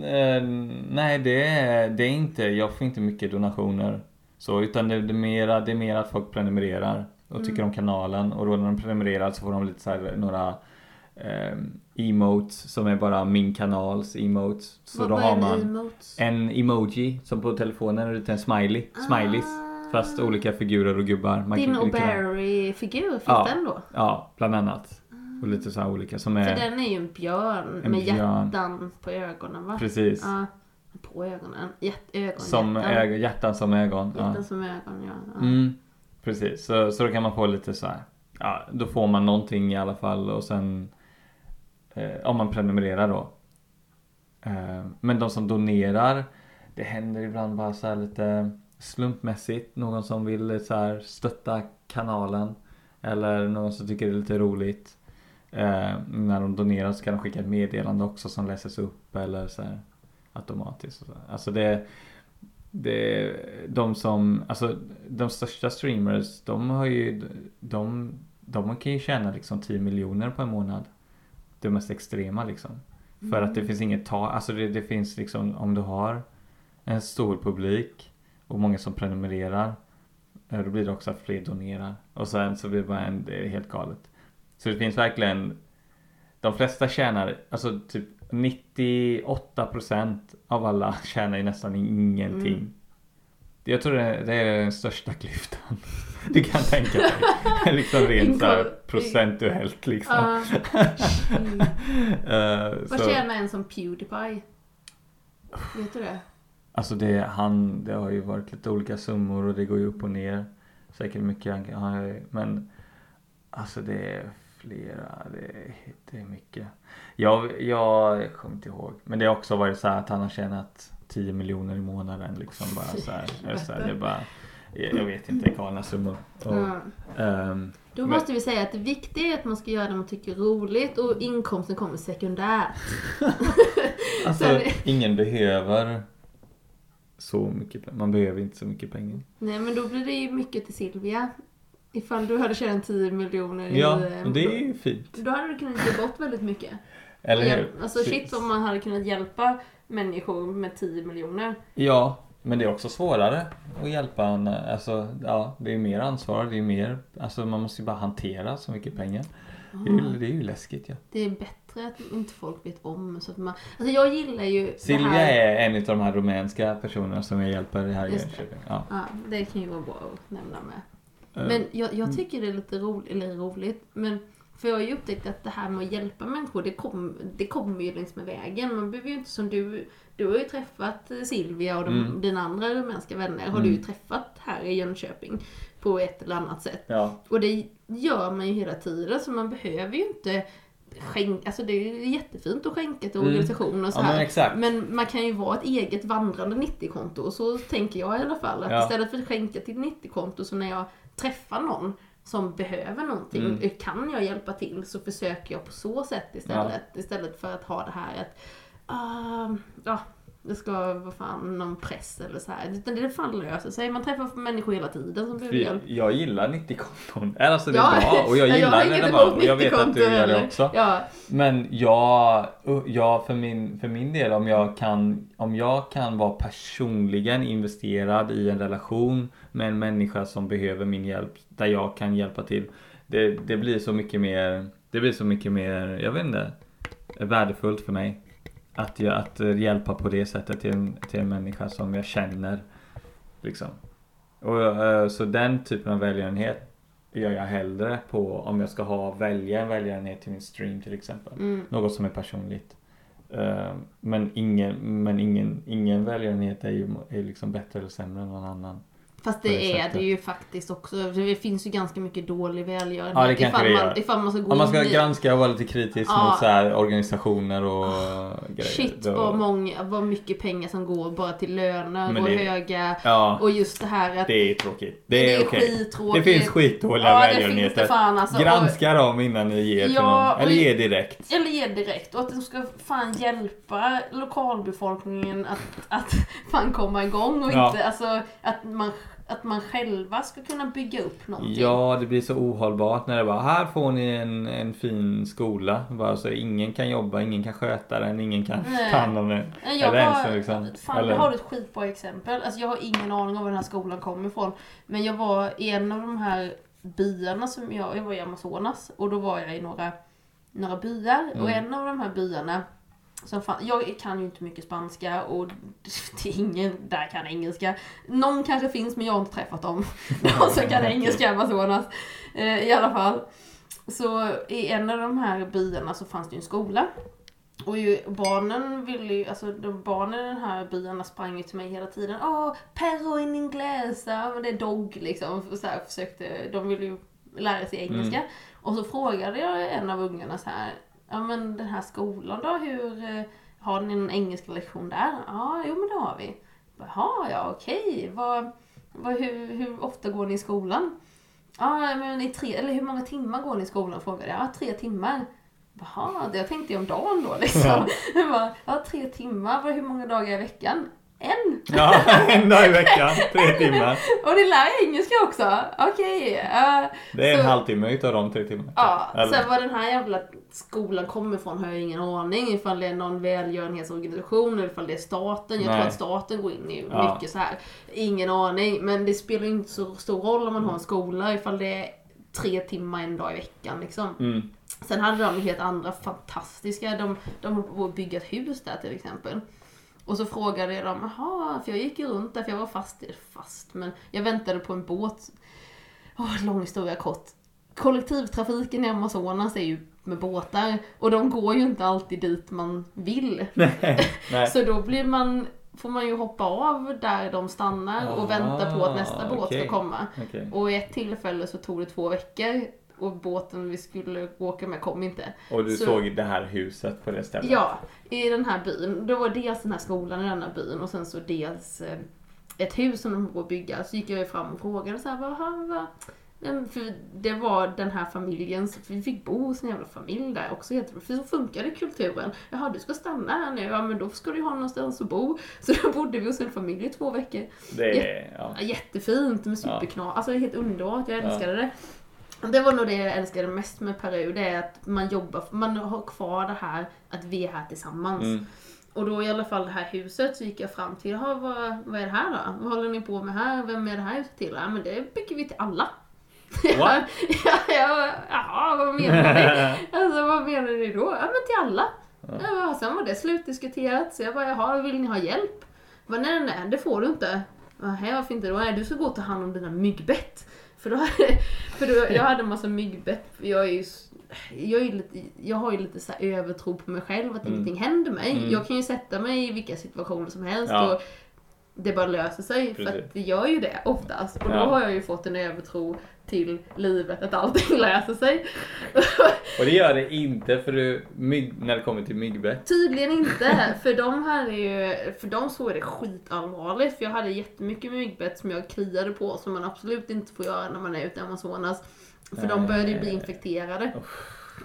Eh, nej, det är, det är inte, jag får inte mycket donationer. Så, utan det, det, är mera, det är mer att folk prenumererar och tycker om kanalen. Och då när de prenumererar så får de lite så här, några eh, emotes som är bara min kanals emotes. Så vad, då har man emotes? en emoji som på telefonen är lite en smiley. Smileys. Ah. Fast olika figurer och gubbar. Man Din O'Barry-figur, finns Ja. den då? Ja, bland annat. Och lite så olika som är... För den är ju en björn En med björn. hjärtan på ögonen va? Precis. Ja, på ögonen. Hjärt, ögon, Som hjärtan. äg, hjärtan som ögon. Ja. Hjärtan som ögon, ja. ja. Mm, precis, så, så då kan man få lite så här. Ja, då får man någonting i alla fall och sen eh, om man prenumererar då. Eh, men de som donerar, det händer ibland bara så här lite slumpmässigt. Någon som vill så här stötta kanalen. Eller någon som tycker det är lite roligt. Eh, när de donerar så kan de skicka ett meddelande också som läses upp eller så här automatiskt. Så. Alltså det, det, de som, alltså de största streamers, de har ju, de, de kan ju tjäna liksom 10 miljoner på en månad. Det mest extrema liksom. För att det finns inget tak, alltså det, det finns liksom om du har en stor publik och många som prenumererar eh, då blir det också att fler donerar. Och sen så blir det bara en, det är helt galet. Så det finns verkligen De flesta tjänar, alltså typ 98% av alla tjänar ju nästan ingenting. Mm. Jag tror det, det är den största klyftan. <laughs> Du kan tänka dig. <laughs> liksom rent så procentuellt liksom. Ja. <laughs> Mm. Eh, Vad tjänar en som Pewdiepie? Vet du det? Alltså det, han, det har ju varit lite olika summor och det går ju upp och ner. Säkert mycket, han men alltså det är flera, det är, det är mycket. Jag, jag kommer inte ihåg, men det har också varit så här att han har tjänat 10 miljoner i månaden liksom bara så här. Det är så här, det bara, jag vet inte, galna summor. Och, Ja. ehm, Då Men- måste vi säga att det viktiga är att man ska göra det man tycker är roligt och inkomsten kommer sekundärt. <laughs> alltså Sen- ingen behöver så mycket pengar. Man behöver inte så mycket pengar. Nej men då blir det ju mycket till Silvia. Ifall du hade tjänat 10 miljoner i... Ja, eh, och det är ju fint. Då hade du kunnat ge bort väldigt mycket. Eller hur? Alltså shit om man hade kunnat hjälpa människor med 10 miljoner. Ja, men det är också svårare att hjälpa en. Alltså, ja, det är mer ansvar, det är mer, alltså man måste ju bara hantera så mycket pengar. Det är ju, det är ju läskigt ja. Det är bättre att inte folk vet om. Så att man, alltså jag gillar ju Silvia här. är en av de här rumänska personerna som jag hjälper här i. Jönköping. Ja. Ja, det kan ju vara bra att nämna med. Men jag, jag tycker det är lite roligt, eller roligt, men för jag har ju upptäckt att det här med att hjälpa människor, det, kom, det kommer ju längs med vägen. Man behöver ju inte som du, du har ju träffat Silvia och de, Mm. dina andra rumänska vänner har Mm. du ju träffat här i Jönköping på ett eller annat sätt. Ja, Och det gör man ju hela tiden, så man behöver ju inte skänka, alltså det är jättefint att skänka till Mm. organisationer och så ja här. men exakt. Men man kan ju vara ett eget vandrande 90-konto, så tänker jag i alla fall. Att Ja. istället för att skänka till 90-konto, så när jag träffar någon som behöver någonting, Mm. kan jag hjälpa till så försöker jag på så sätt istället. Istället för att ha det här att, ah, ja, det ska vara fan någon press eller så här. Utan det fan löser sig. Man träffar människor hela tiden som behöver hjälp. jag gillar 90-konton. Alltså det är Ja, bra och jag jag gillar har när det var och jag vet att du 90-konton gör det också. Ja, Men jag, jag för, min, för min del om jag, kan, om jag kan vara personligen investerad i en relation med en människa som behöver min hjälp där jag kan hjälpa till. Det, det blir så mycket mer, det blir så mycket mer, jag vet inte, värdefullt för mig. Att, jag, att hjälpa på det sättet till en, till en människa som jag känner. Liksom. Och, eh, så den typen av välgörenhet gör jag hellre på om jag ska ha välja en välgörenhet till min stream till exempel. mm. Något som är personligt. Eh, Men ingen, men ingen, ingen välgörenhet är ju är liksom bättre eller sämre än någon annan. Fast det det är sättet. det ju faktiskt också. Det finns ju ganska mycket dålig välgörenhet. Ja, det kanske ifall, det man, gör. ifall man ska gå Om man ska in granska och vara lite kritisk Ja. mot så här organisationer och grejer. Shit då- vad, många, vad mycket pengar som går bara till löner Men och det- höga. Ja, Och just det här att det är tråkigt. Det är, okej. skittråkigt. Det finns skitdåliga Ja det det välgörenheter. fan alltså. Granska dem innan ni ger till Ja, någon. Eller ge direkt. Eller ge direkt. Och att de ska fan hjälpa lokalbefolkningen att, att <laughs> fan komma igång och inte alltså att man, att man själva ska kunna bygga upp någonting. Ja, det blir så ohållbart när det bara här får ni en, en fin skola. Bara så ingen kan jobba, ingen kan sköta den, ingen kan Nej. ta hand om den. Jag Eller har, ens liksom, fan, eller- jag har ett skitbra exempel. Alltså, jag har ingen aning om var den här skolan kommer ifrån. Men jag var i en av de här byarna som jag, jag var i Amazonas och då var jag i några, några byar. Och Mm. en av de här byarna som fan, jag kan ju inte mycket spanska och <laughs> det är ingen där kan engelska. Någon kanske finns men jag har inte träffat dem. <laughs> Någon <laughs> som kan engelska i Amazonas. Eh, I alla fall. Så i en av de här byarna så fanns det ju en skola. Och ju, barnen ville ju, alltså de barnen i den här byarna sprang ju till mig hela tiden. Åh, perro in inglesa, men det är dog liksom. Så här, försökte, de ville ju lära sig engelska. Och så frågade jag en av ungarna så här, ja men den här skolan då, hur, eh, har ni någon engelska lektion där? Ja, jo men det har vi. Jaha, ja okej. Vad, vad, hur, hur ofta går ni i skolan? Ja, men i tre, eller hur många timmar går ni i skolan? Frågade jag. Ja, tre timmar. Jaha, jag tänkte jag om dagen då liksom. Ja. <laughs> Ja, tre timmar. Hur många dagar i veckan? En! Ja, <laughs> en dag i veckan, tre timmar. Och ni lär engelska också? Okej. eh, Det är en Så- halvtimme utav de tre timmarna. Ja, Eller- sen var den här jävla skolan kommer ifrån har jag ingen aning. Ifall det är någon välgörenhetsorganisation eller ifall det är staten. Jag Nej. tror att staten går in i Ja. mycket så här. Ingen aning. Men det spelar inte så stor roll om man har en skola ifall det är tre timmar en dag i veckan liksom. Mm. Sen hade de helt andra fantastiska, de, de bygga ett hus där till exempel. Och så frågade jag dem, jaha, för jag gick ju runt där för jag var fast, fast, men jag väntade på en båt. Åh, lång historia kort. Kollektivtrafiken i Amazonas är ju med båtar och de går ju inte alltid dit man vill. <laughs> Nej. Så då blir man, får man ju hoppa av där de stannar och vänta på att nästa båt okej. ska komma. Okej. Och i ett tillfälle så tog det två veckor och båten vi skulle åka med kom inte. Och du Så- såg det här huset på det stället? Ja, i den här byn. Då var dels den här skolan i denna byn och sen så dels eh, ett hus som de höll på att bygga. Så gick jag fram och frågade så här, vad, vad, För det var den här familjens, för vi fick bo hos en jävla familj där också. För så funkade kulturen. Jaha, du ska stanna här nu, ja men då ska du ha någonstans att bo. <laughs> Så då bodde vi hos en familj i två veckor. Det är, ja. Ja, Jättefint med Ja. superknas. Alltså det är helt underbart, jag Ja. älskade det. Det var nog det jag älskade mest med Peru, det är att man jobbar, man har kvar det här att vi är här tillsammans. Mm. Och då i alla fall det här huset så gick jag fram till, Jaha, vad, vad är det här då? Vad håller ni på med här? Vem är det här huset till? Ja men det bygger vi till alla. What? <laughs> ja, ja, jaha, vad menar ni? <laughs> Alltså vad menar ni då? Ja men till alla. Ja. Ja, sen var det slutdiskuterat så jag bara, jaha, vill ni ha hjälp? Jag bara, nej, nej, nej, det får du inte. Nej, varför inte då? Nej, du ska gå och ta hand om dina myggbett. För då, <laughs> för då jag hade en massa myggbett. Jag är ju, jag, är lite, jag har ju lite så övertro på mig själv, att Mm. ingenting händer mig. Mm. Jag kan ju sätta mig i vilka situationer som helst Ja. och det bara löser sig. För Precis. att det gör ju det oftast. Och då Ja. har jag ju fått en övertro till livet, att allting löser sig. <laughs> Och det gör det inte för du, när det kommer till myggbett. Tydligen inte, <laughs> för de hade ju, för de såg det skitallvarligt. För jag hade jättemycket myggbett som jag kriade på som man absolut inte får göra när man är ute i Amazonas. För de började ju bli infekterade.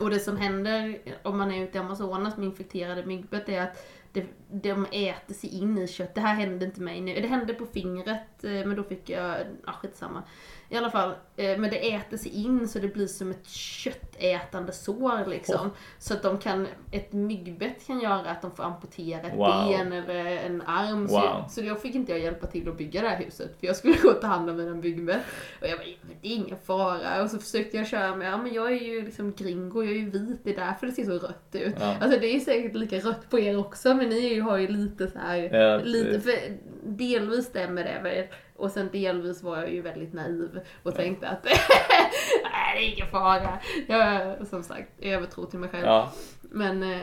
Och det som händer om man är ute i Amazonas med infekterade myggbett är att det, de äter sig in i kött. Det här hände inte mig nu. Det hände på fingret, eh, men då fick jag, ja skitsamma. I alla fall, eh, men det äter sig in så det blir som ett köttätande sår liksom. Så att de kan, ett myggbett kan göra att de får amputera ett Wow. ben eller en arm. Så, Wow. jag, så jag fick inte jag hjälpa till att bygga det här huset. För jag skulle <laughs> gå och ta hand om mina myggbett. Och jag bara, det är ingen fara. Och så försökte jag köra med, ja men jag är ju liksom gringo, jag är ju vit, det är därför det ser så rött ut. Ja. Alltså det är säkert lika rött på er också, men ni har ju lite så här, Ja, lite, för delvis stämmer det väl. Och sen delvis var jag ju väldigt naiv och tänkte att <laughs> nej det är ingen fara. Jag som sagt övertro till mig själv. Ja. Men eh,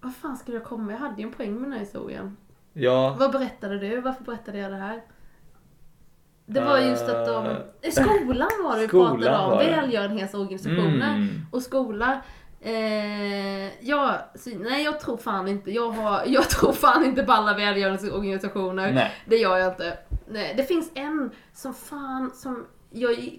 vad fan skulle jag komma? Jag hade ju en poäng med den här historien. Ja. Vad berättade du? Varför berättade jag det här? Det var just att de... Eh, <laughs> skolan var det vi pratade om. Välgörenhetsorganisationer. Mm. Och skola. Eh, ja, så, nej jag tror fan inte. Jag, har, jag tror fan inte på alla välgörenhetsorganisationer. Nej. Det gör jag inte. Nej, det finns en som fan som jag...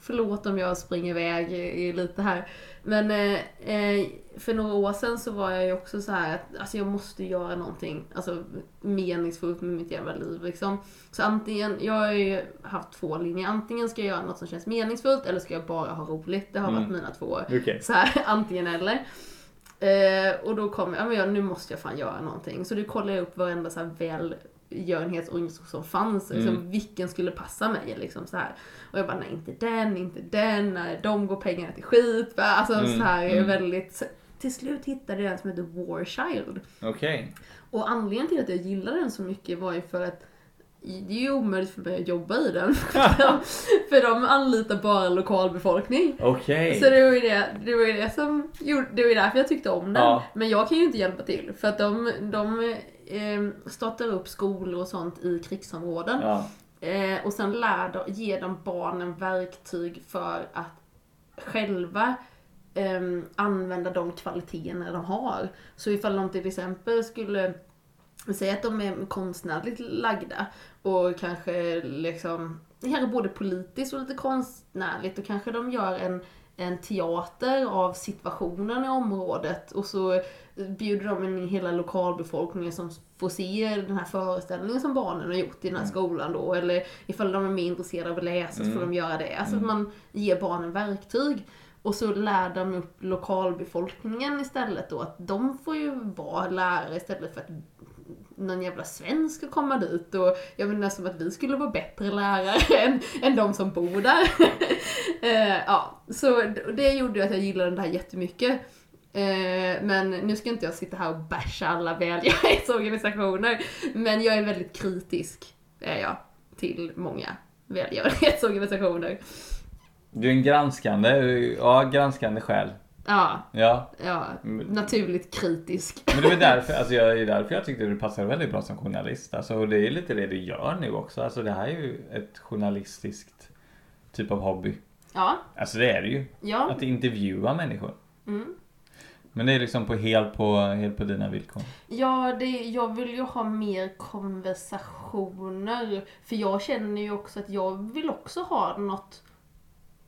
Förlåt om jag springer iväg lite här. Men eh, eh, för några år sedan så var jag ju också så här att alltså jag måste göra någonting alltså, meningsfullt med mitt jävla liv. Liksom. Så antingen, jag har ju haft två linjer. Antingen ska jag göra något som känns meningsfullt eller ska jag bara ha roligt. Det har Mm. varit mina två Okej. så här, <laughs> antingen eller. Eh, och då kom jag, ja, men jag, nu måste jag fan göra någonting. Så då kollade jag upp varenda så här välgörenhetsorganisation som fanns. Mm. Liksom, vilken skulle passa mig liksom så här. Och jag bara, nej inte den, inte den, nej, de går pengarna till skit. Alltså Mm, så här mm. väldigt... Till slut hittade jag en som heter War Child. Okej. Och anledningen till att jag gillade den så mycket var ju för att det är ju omöjligt för mig att jobba i den. <laughs> <laughs> för de anlitar bara lokalbefolkning. Okej. Så det var ju det, det, var det som gjorde, det var därför jag tyckte om den. Ja. Men jag kan ju inte hjälpa till för att de, de startar upp skolor och sånt i krigsområden. Ja. Eh, och sen lär de, ger de barnen verktyg för att själva ehm, använda de kvaliteterna de har. Så ifall de till exempel skulle Säg att de är konstnärligt lagda och kanske liksom, kanske både politiskt och lite konstnärligt och kanske de gör en, en teater av situationen i området och så bjuder de in hela lokalbefolkningen som får se den här föreställningen som barnen har gjort i den här skolan då. Eller ifall de är mer intresserade av att läsa så får de göra det. Alltså att man ger barnen verktyg. Och så lär de upp lokalbefolkningen istället då, att de får ju vara lärare istället för att någon jävla svensk ska komma dit och jag menar som att vi skulle vara bättre lärare än, än de som bor där. <laughs> Eh, ja, så det gjorde att jag gillade det här jättemycket. Eh, men nu ska inte jag sitta här och basha alla välgörenhetsorganisationer. <laughs> Men jag är väldigt kritisk, är jag, till många välgörenhetsorganisationer. Du är en granskande, ja granskande själ. Ja, Ja. ja, naturligt kritisk. Men det var därför, alltså jag, är därför jag tyckte du passade väldigt bra som journalist. Alltså, och det är lite det du gör nu också. Alltså det här är ju ett journalistiskt typ av hobby. Ja, Alltså det är det ju. ja. Att intervjua människor. Mm. Men det är liksom på helt på, helt på dina villkor. Ja, det, jag vill ju ha mer konversationer. För jag känner ju också att jag vill också ha något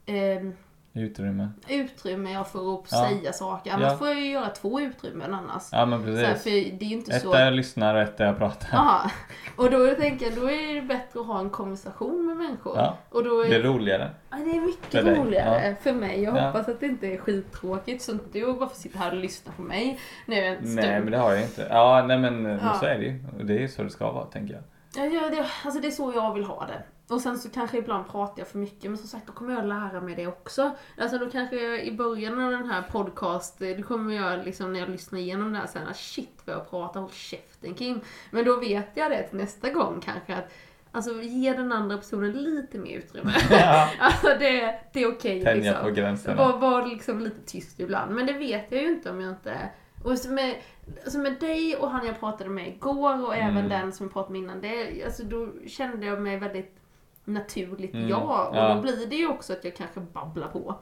eh, Utrymme. utrymme jag får upp Ja. säga saker. Annars Ja. får jag ju göra två utrymmen annars. Ja men Så här, precis. för det är inte Ett så... där jag lyssnar och ett där jag pratar. Aha. Och då tänker jag, då är det bättre att ha en konversation med människor. Ja. Och då är, Det är roligare. ja, det är mycket För roligare för mig. Jag Ja. hoppas att det inte är skittråkigt så att du bara får sitta här och lyssna på mig nu en stund. Nej men det har jag inte. Ja nej men Ja. så är det ju. Det är så det ska vara tänker jag. Ja, ja, det, alltså det är så jag vill ha det. Och sen så kanske ibland pratar jag för mycket, men som sagt då kommer jag lära mig det också. Alltså då kanske jag i början av den här podcast, då kommer jag liksom när jag lyssnar igenom det här sen, shit vad jag pratar, håll käften Kim. Men då vet jag det till nästa gång kanske att Alltså ge den andra personen lite mer utrymme. <laughs> <laughs> Ja. alltså det, det är okej Tänja liksom. på gränserna. Var, var liksom lite tyst ibland. Men det vet jag ju inte om jag inte... Och med, alltså med dig och han jag pratade med igår och även Mm. den som jag pratade med innan det, alltså då kände jag mig väldigt naturligt Mm, ja. Och ja. då blir det ju också att jag kanske babblar på.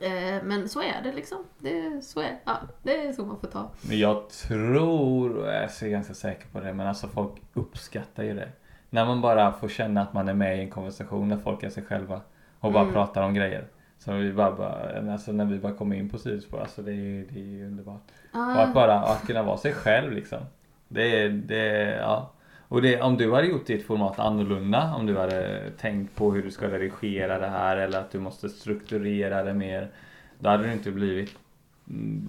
Eh, men så är det liksom. Det, så är, ja, det är så man får ta. Men jag tror, och jag är ganska säker på det, men alltså folk uppskattar ju det. När man bara får känna att man är med i en konversation när folk är sig själva och bara Mm. pratar om grejer. Så vi bara, bara, alltså när vi bara kommer in på sidospår, alltså det är det är ju underbart. Och Ah, att bara att kunna vara sig själv liksom. Det är, det ja. Och det, om du hade gjort ditt format annorlunda, om du hade tänkt på hur du ska redigera det här eller att du måste strukturera det mer. Då hade det inte blivit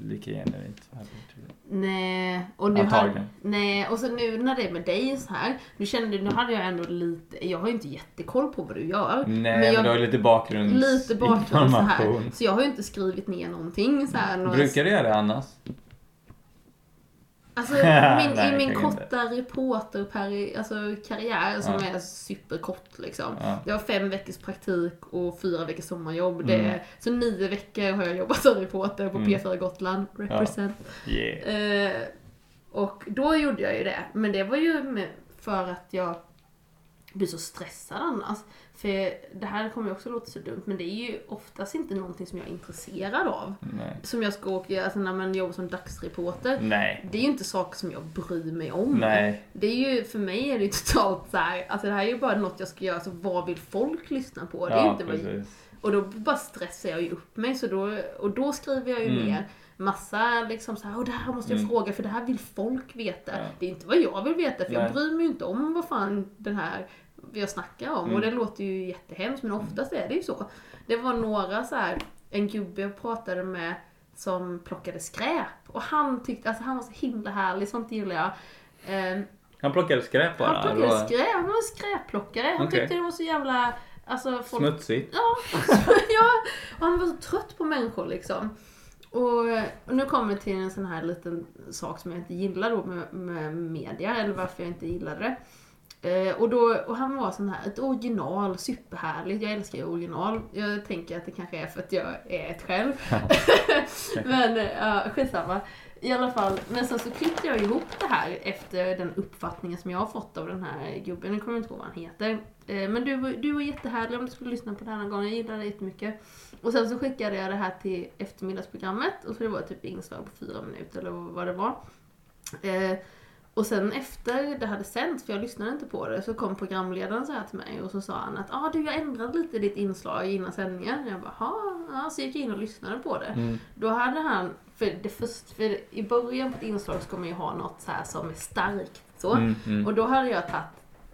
lika genuint. Inte blivit. Nej, och nu hade, nej, och så nu när det är med dig så här, nu kände nu hade jag ändå lite, jag har ju inte jättekoll på vad du gör. Nej, men, jag, du har lite bakgrunds lite bakgrund så här. Så jag har ju inte skrivit ner någonting så här. några- Brukar du göra det annars? Alltså <laughs> min, Nej, i min korta reporterkarriär alltså, karriär som Ja. är superkort liksom. Ja. Det var fem veckors praktik och fyra veckors sommarjobb. Det, Mm. så nio veckor har jag jobbat som reporter på Mm. P4 Gotland. Represent. Yeah. Eh, och då gjorde jag ju det. Men det var ju för att jag blir så stressad annars. För det här kommer ju också låta så dumt, men det är ju oftast inte någonting som jag är intresserad av. Nej. Som jag ska åka, alltså när man jobbar som dagsreporter. Nej. Det är ju inte saker som jag bryr mig om. Nej. Det är ju, för mig är det ju totalt så här, alltså det här är ju bara något jag ska göra, så vad vill folk lyssna på? Det är Ja, inte vad, precis. och då bara stressar jag ju upp mig, så då, och då skriver jag ju Mm. ner massa liksom så här, och det här måste jag Mm. fråga för det här vill folk veta. Ja. Det är inte vad jag vill veta, för Nej. jag bryr mig ju inte om vad fan den här jag snackar om. Mm. Och det låter ju jättehemskt, men oftast är det ju så. Det var några så här, en gubbe jag pratade med som plockade skräp. Och han tyckte, alltså han var så himla härlig, sånt gillar jag. Ehm, Han plockade skräp bara? han plockade eller? skräp, han var en skräpplockare. Han Okej. tyckte det var så jävla, alltså folk Smutsigt? Ja, <laughs> ja, och han var så trött på människor liksom. Och, och nu kommer jag till en sån här liten sak som jag inte gillar då med, med media, eller varför jag inte gillade det. Eh, och, då, och han var sån här, ett original, superhärligt. Jag älskar ju original. Jag tänker att det kanske är för att jag är ett själv. <laughs> Men ja, skitsamma. I alla fall, men sen så klippte jag ihop det här efter den uppfattningen som jag har fått av den här gubben. Jag kommer inte ihåg vad han heter. Eh, Men du, var- du var jättehärlig om du skulle lyssna på det här någon gång. Jag gillade det jättemycket. Och sen så skickade jag det här till eftermiddagsprogrammet. Och så det var typ inslag på fyra minuter eller vad det var. Och sen efter det hade sänts, för jag lyssnade inte på det, så kom programledaren så här till mig och så sa han att ah, du jag ändrade lite ditt inslag innan sändningen. Jag bara, ja, så gick jag in och lyssnade på det. Mm. Då hade han, för, det först, för i början på ett inslag ska man ju ha något så här som är starkt. Så. Mm, mm. Och då hade jag tagit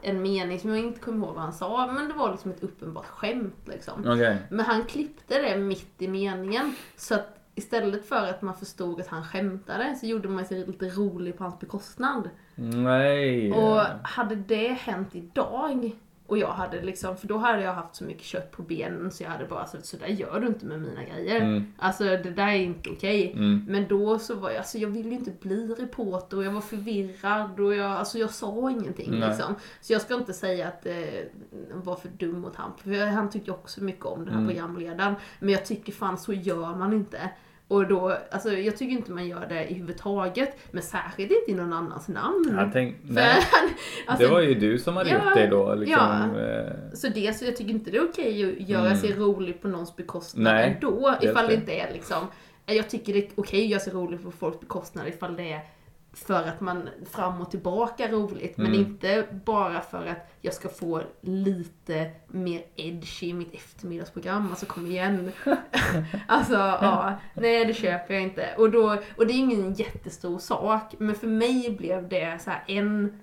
en mening som jag inte kommer ihåg vad han sa, men det var liksom ett uppenbart skämt liksom. Okej. Men han klippte det mitt i meningen. Så att istället för att man förstod att han skämtade så gjorde man sig lite rolig på hans bekostnad. Nej. Och hade det hänt idag och jag hade liksom, för då hade jag haft så mycket kött på benen så jag hade bara sagt så där gör du inte med mina grejer. Mm. Alltså det där är inte okej. Mm. Men då så var jag, alltså jag ville ju inte bli reporter och jag var förvirrad och jag, alltså jag sa ingenting Nej. liksom. Så jag ska inte säga att det var för dum mot han, för han tyckte också mycket om den här Mm. programledaren. Men jag tycker fan så gör man inte. Och då, alltså jag tycker inte man gör det i huvudtaget, men särskilt inte i någon annans namn. Jag tänk, nej, <laughs> alltså, det var ju du som hade Ja, gjort det då. Liksom, ja. eh, Så det, så jag tycker inte det är okej att göra Mm. sig rolig på någons bekostnad Nej, ändå. Ifall det. inte är liksom, jag tycker det är okej att göra sig rolig på folks bekostnad ifall det är för att man fram och tillbaka roligt. Men Mm. inte bara för att jag ska få lite mer edge i mitt eftermiddagsprogram. Alltså kom igen. <laughs> alltså ja, nej det köper jag inte. Och, då, och det är ingen jättestor sak. Men för mig blev det så en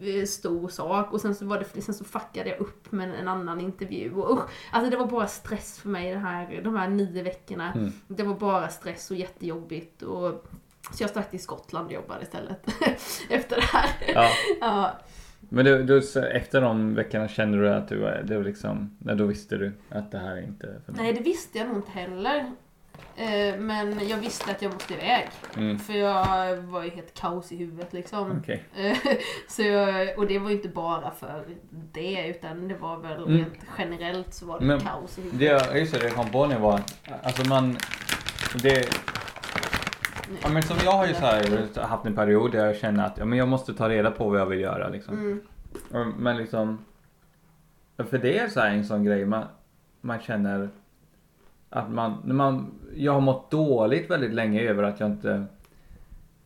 eh, stor sak och sen så, var det, sen så fuckade jag upp med en annan intervju. Och, usch, alltså det var bara stress för mig det här, de här nio veckorna. Mm. Det var bara stress och jättejobbigt. Och, så jag stack till Skottland och jobbade istället. <laughs> Efter det här. ja. Ja, Men du, du, efter de veckorna kände du att du var, det var liksom, nej, då visste du att det här är inte för mig? nej, det visste jag nog inte heller. Eh, Men jag visste att jag måste iväg. Mm. För jag var ju helt kaos i huvudet liksom. Okej. Eh, <laughs> så jag, och det var ju inte bara för det, utan det var väl Mm. rent generellt så var det Men kaos i huvudet. Det just det, det jag kom på nu var, alltså man, det, ja, men som jag har ju så här, haft en period där jag känner att ja, men jag måste ta reda på vad jag vill göra liksom. Mm. Men liksom, för det är så här en sån grej man, man känner att man, när man, jag har mått dåligt väldigt länge över att jag inte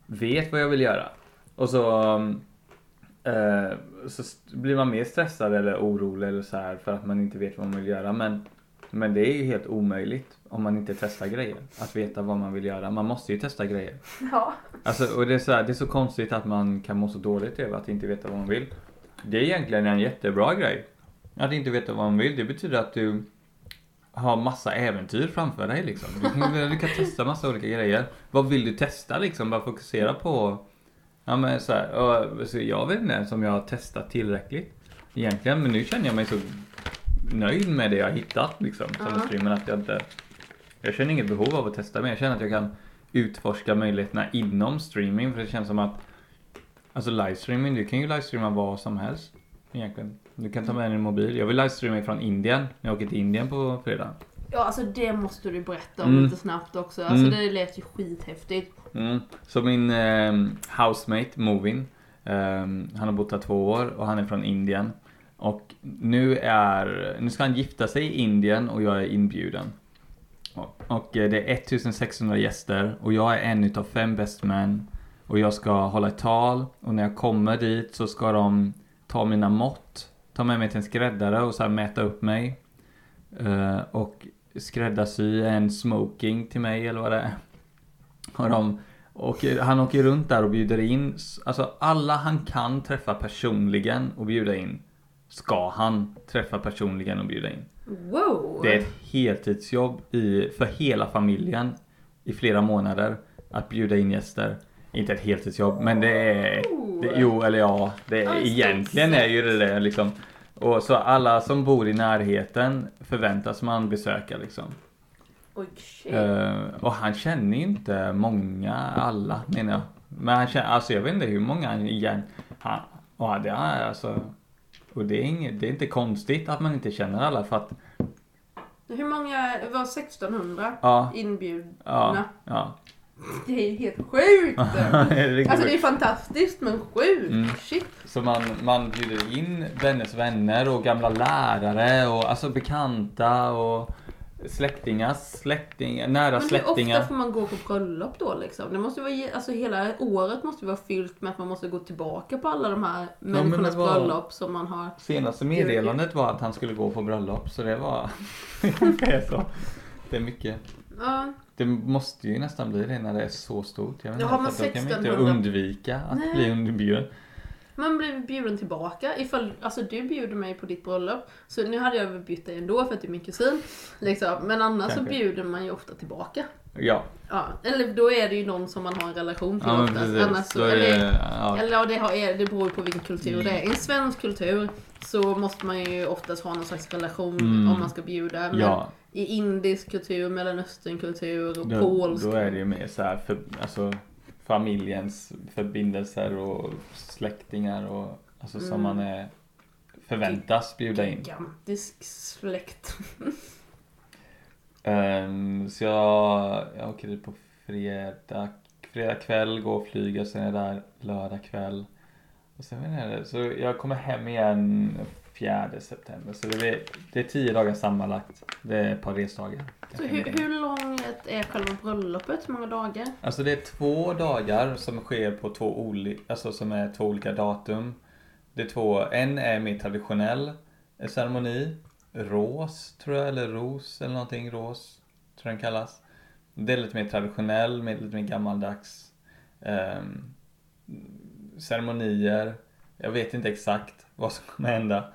vet vad jag vill göra. Och så, eh, så blir man mer stressad eller orolig eller så här för att man inte vet vad man vill göra. Men, men det är ju helt omöjligt om man inte testar grejer. Att veta vad man vill göra. Man måste ju testa grejer. <laughs> Ja. Alltså, och det är, så här, det är så konstigt att man kan må så dåligt över att inte veta vad man vill. Det är egentligen en jättebra grej. Att inte veta vad man vill, det betyder att du har massa äventyr framför dig liksom. Du kan, du kan testa massa olika grejer. Vad vill du testa liksom? Bara fokusera på... Ja men så här, och, så jag vet inte ens om jag har testat tillräckligt. Egentligen, men nu känner jag mig så nöjd med det jag hittat liksom. Som Ja. streamen att jag inte... Jag känner inget behov av att testa men jag känner att jag kan utforska möjligheterna inom streaming. För det känns som att Alltså livestreaming, du kan ju livestreama vad som helst. Egentligen. Du kan ta med din mobil. Jag vill livestreama från Indien. Jag åker till Indien på fredag. ja, alltså det måste du berätta om Mm. lite snabbt också. Alltså Mm. det lät ju skithäftigt. Mm. Så min eh, housemate Movin. Eh, han har bott här två år och han är från Indien. Och nu är, nu ska han gifta sig i Indien och jag är inbjuden. Och, och eh, det är 1600 gäster och jag är en utav fem best men. Och jag ska hålla ett tal och när jag kommer dit så ska de ta mina mått, ta med mig till en skräddare och så här mäta upp mig. Eh, och skräddarsy en smoking till mig eller vad det är. Och de, och han åker runt där och bjuder in, alltså alla han kan träffa personligen och bjuda in ska han träffa personligen och bjuda in. Wow! Det är ett heltidsjobb i, för hela familjen i flera månader att bjuda in gäster. Inte ett heltidsjobb men det är, det, jo eller ja, det är, egentligen är ju det det liksom. Och så alla som bor i närheten förväntas man besöka liksom. Shit. Eh, och han känner ju inte många, alla menar jag. Men han känner, alltså jag vet inte hur många han igen. Han, och det är alltså. Och det är, inget, det är inte konstigt att man inte känner alla för att Hur många, var 1600 ja, inbjudna? ja, ja. Det är helt sjukt! <laughs> Alltså det är fantastiskt men sjukt! Mm. Shit! Så man, man bjuder in vänners vänner och gamla lärare och alltså bekanta och släktingars släktingar, nära Men hur släktingar. ofta får man gå på bröllop då liksom? Det måste vara, alltså hela året måste vara fyllt med att man måste gå tillbaka på alla de här människornas var- bröllop som man har. Senaste meddelandet var att han skulle gå på bröllop så det var... <laughs> det är så. Det är mycket. Ja, Det måste ju nästan bli det när det är så stort. Jag vet Ja, har man för då kan man inte 1600 undvika att Nej. bli underbjuden. Man blir bjuden tillbaka. Ifall, alltså du bjuder mig på ditt bröllop. Så nu hade jag väl bjudit dig ändå för att du är min kusin. Liksom. Men annars så Kanske. bjuder man ju ofta tillbaka. Ja, Ja, eller då är det ju någon som man har en relation till ja oftast. Annars så, är eller, det, ja, Eller det, har, det beror ju på vilken kultur det är. I Mm. en svensk kultur så måste man ju oftast ha någon slags relation Mm. om man ska bjuda. Men ja i indisk kultur, mellanösternkultur och då, polsk. då är det ju mer så här för, alltså, familjens förbindelser och släktingar och alltså som Mm. man är förväntas bjuda in. Gigantisk släkt. <laughs> Ehm, så jag, jag åker dit på fredag, fredag kväll, går och flyger, sen är jag där lördag kväll. Och sen jag inte, så jag kommer hem igen 4 september. Så det är, det är tio dagar sammanlagt. Det är ett par resdagar. Så hur, hur långt är själva bröllopet? Hur många dagar? Alltså det är två dagar som sker på två olika, alltså som är två olika datum. Det är två, en är mer traditionell ceremoni. Ros tror jag, eller ros eller någonting, ros tror jag den kallas. Det är lite mer traditionell, med lite mer gammaldags ehm, ceremonier. Jag vet inte exakt vad som kommer hända.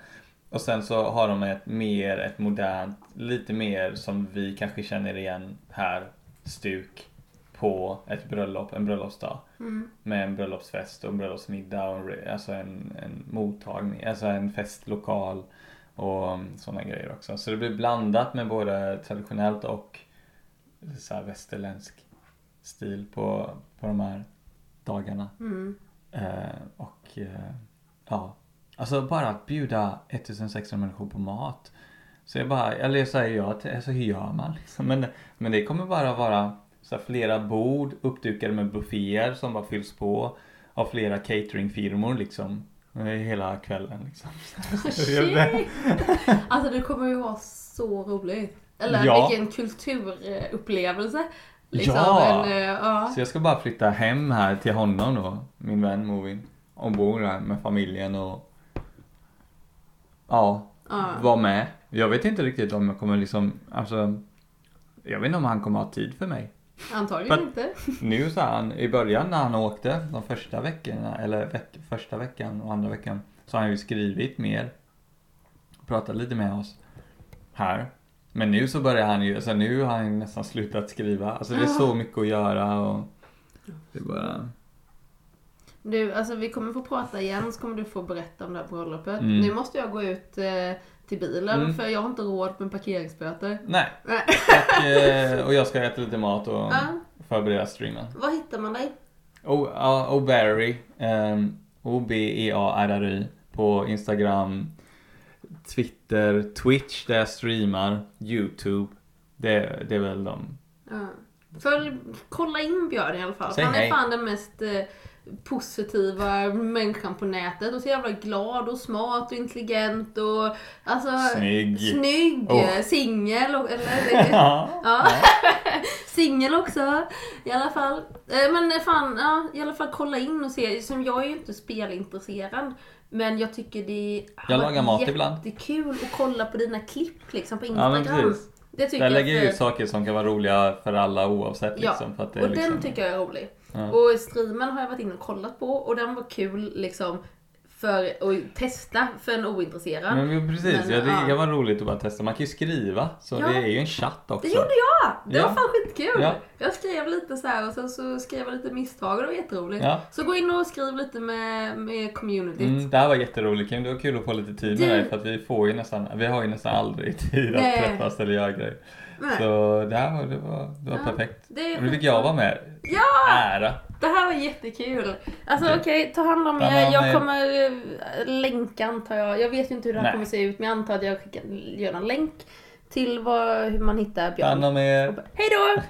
Och sen så har de ett mer, ett modernt, lite mer som vi kanske känner igen här, stuk på ett bröllop, en bröllopsdag. Mm. Med en bröllopsfest och en bröllopsmiddag och en alltså en, en mottagning, alltså en festlokal och sådana grejer också. Så det blir blandat med både traditionellt och så västerländsk stil på, på de här dagarna. Mm. Eh, och eh, ja, alltså bara att bjuda 1600 människor på mat. Så jag bara, eller så säger jag, alltså hur gör man liksom? Men, men det kommer bara vara så här, flera bord uppdukade med bufféer som bara fylls på av flera cateringfirmor liksom. eh, Hela kvällen liksom. <laughs> Shit! Alltså det kommer ju vara så roligt. Eller Ja. vilken kulturupplevelse. Liksom. Ja. En, eh, ja. Så jag ska bara flytta hem här till honom då, min vän Movin. Och bo där med familjen och ja, Ja. vara med. Jag vet inte riktigt om jag kommer liksom, alltså jag vet inte om han kommer ha tid för mig. Antagligen För- inte. <laughs> Nu sa han, i början när han åkte, de första veckorna, eller veck, första veckan och andra veckan, så har han ju skrivit mer. Pratat lite med oss här. Men nu så börjar han ju, alltså nu har han nästan slutat skriva. Alltså det är så mycket att göra och det är bara... Du, alltså vi kommer få prata igen så kommer du få berätta om det här bröllopet. Mm. Nu måste jag gå ut eh, till bilen Mm. för jag har inte råd med parkeringsböter. Nej. Nej. Och, eh, och jag ska äta lite mat och Ja. förbereda streamen. Var hittar man dig? O- ja, O'Barry, um, O-B-E-A-R-R-Y på Instagram, Twitter, Twitch där jag streamar, YouTube. Det, det är väl de. Ja. Följ, kolla in Björn i alla fall. Säg Han är hej. fan den mest eh, positiva människan på nätet och så jävla glad och smart och intelligent och alltså Snygg. snygg, Oh. singel och eller, <laughs> Ja. Ja. <laughs> Singel också i alla fall. Eh, Men fan, ja, i alla fall kolla in och se. Som jag är ju inte spelintresserad. Men jag tycker det har Jag lagar mat ibland. jättekul att kolla på dina klipp liksom på Ja, Instagram. precis. det tycker Jag lägger jag ut för- saker som kan vara roliga för alla oavsett Ja, liksom. För att det och är liksom... den tycker jag är rolig. Och streamen har jag varit inne och kollat på och den var kul liksom för att testa för en ointresserad. Men, precis, Men, ja, det, ja. det var roligt att bara testa. Man kan ju skriva, så Ja. det är ju en chatt också. Det gjorde jag! Det Ja. var fan skitkul! Ja. Jag skrev lite så här och sen så skrev jag lite misstag och det var jätteroligt. Så gå in och skriv lite med, med communityt. Mm, det här var jätteroligt Kim, det var kul att få lite tid med Du- dig för att vi får ju nästan, vi har ju nästan aldrig tid Nej. att träffas eller göra grejer. Nej. Så det här var, det var, det var Ja, perfekt. det nu fick jag vara med. Ja! Ära! Det här var jättekul. Alltså Okej. okej, ta hand om Ta er. Jag er. kommer eh, länka antar jag. Jag vet ju inte hur det här Nej. kommer se ut men jag antar att jag skickar, gör en länk till vad, hur man hittar Ta Björn. hand om er. Hej då!